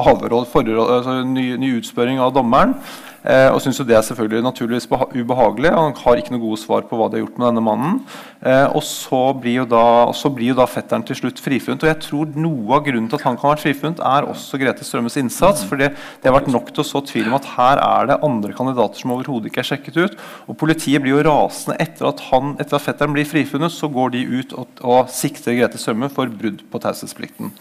Speaker 3: avråd, forråd, altså ny, ny utspørring av dommeren. Eh, og syns jo det er selvfølgelig naturligvis beha ubehagelig. Han har ikke noe gode svar på hva de har gjort med denne mannen. Eh, og så blir, jo da, blir jo da fetteren til slutt frifunnet. Og jeg tror noe av grunnen til at han kan ha vært frifunnet, er også Grete Strømmes innsats. For det, det har vært nok til å så tvil om at her er det andre kandidater som overhodet ikke er sjekket ut. Og politiet blir jo rasende etter at, han, etter at fetteren blir frifunnet, så går de ut og, og sikter Grete Strømme for brudd på taushetsplikten.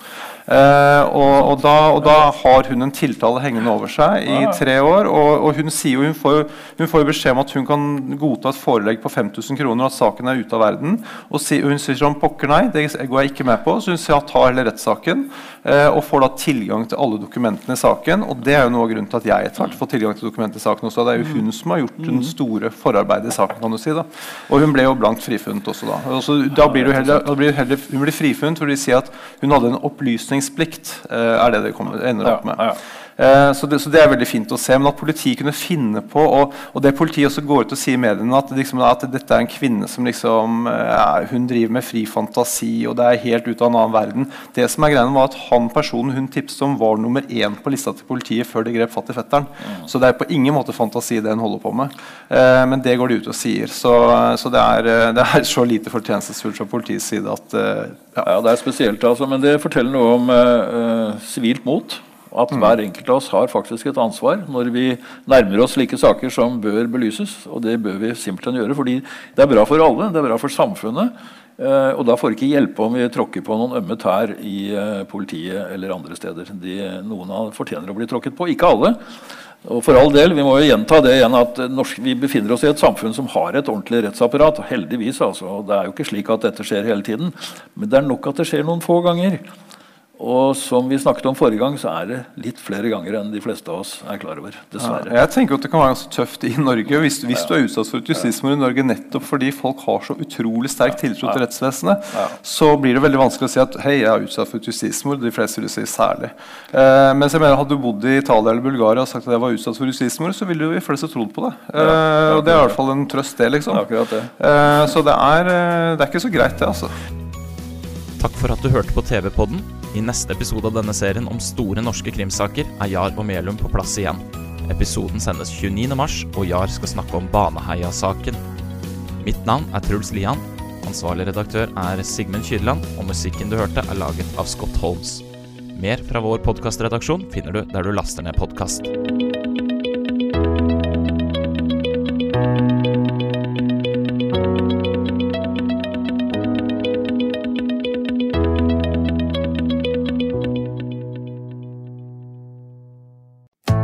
Speaker 3: Eh, og, og, da, og da har hun en tiltale hengende over seg i tre år. Og, og hun sier jo hun får, hun får beskjed om at hun kan godta et forelegg på 5000 kroner, og at saken er ute av verden. Og, si, hun sier sånn pokker nei, det går jeg ikke med på. Så hun sier ja, ta heller rettssaken. Eh, og får da tilgang til alle dokumentene i saken. Og det er jo noe av grunnen til at jeg etter hvert får tilgang til dokumentene i saken også. Det er jo hun som har gjort den store forarbeidet i saken, kan du si. da. Og hun ble jo blankt frifunnet også da. Og da blir du heller, blir heller, hun blir frifunnet fordi de sier at hun hadde en opplysningsplikt, eh, er det det kommer, ender opp med.
Speaker 2: Ja, ja.
Speaker 3: Eh, Så det, så det er veldig fint å se. Men at politiet kunne finne på Og, og det politiet også går ut og sier i mediene, at, liksom, at dette er en kvinne som liksom eh, Hun driver med fri fantasi, og det er helt ut av en annen verden. Det som er greia var at han personen hun tipset om, var nummer én på lista til politiet før de grep fatt i fetteren. Så det er på ingen måte fantasi det hun holder på med. Eh, Men det går de ut og sier. Så, så det, er, eh, det er så lite fortjenestefullt fra politiets side at eh, ja.
Speaker 2: Ja, Det er spesielt, altså, men det forteller noe om eh, sivilt mot. At hver enkelt av oss har faktisk et ansvar når vi nærmer oss slike saker som bør belyses. Og det bør vi simpelthen gjøre, fordi det er bra for alle, det er bra for samfunnet. eh, og da får det ikke hjelpe om vi tråkker på noen ømme tær i eh, politiet eller andre steder. De, noen fortjener å bli tråkket på, ikke alle. Og for all del, Vi må jo gjenta det igjen at norsk, vi befinner oss i et samfunn som har et ordentlig rettsapparat. Heldigvis. altså, Det er jo ikke slik at dette skjer hele tiden, men det er nok at det skjer noen få ganger. Og som vi snakket om forrige gang, så er det litt flere ganger enn de fleste av oss er klar over. Dessverre.
Speaker 3: Jeg tenker at Det kan være ganske tøft i Norge hvis, hvis du er utsatt for et justismord i Norge nettopp fordi folk har så utrolig sterk tiltro til rettsvesenet, så blir det veldig vanskelig å si at hei, jeg er utsatt for et justismord. De fleste vil si særlig. Eh, mens jeg mener Hadde du bodd i Italia eller Bulgaria og sagt at jeg var utsatt for justismord, så ville jo de fleste trodd på det. Eh, og Det er i hvert fall en trøst, det. liksom.
Speaker 2: Det det.
Speaker 3: Eh, så det er, eh, det er ikke så greit, det. altså.
Speaker 1: Takk for at du hørte på TV-podden. I neste episode av denne serien om store norske krimsaker er Jar og Melum på plass igjen. Episoden sendes 29. mars, og Jar skal snakke om Baneheia-saken. Mitt navn er Truls Lian. Ansvarlig redaktør er Sigmund Kyrland, og musikken du hørte, er laget av Scott Holmes. Mer fra vår podkastredaksjon finner du der du laster ned podkast.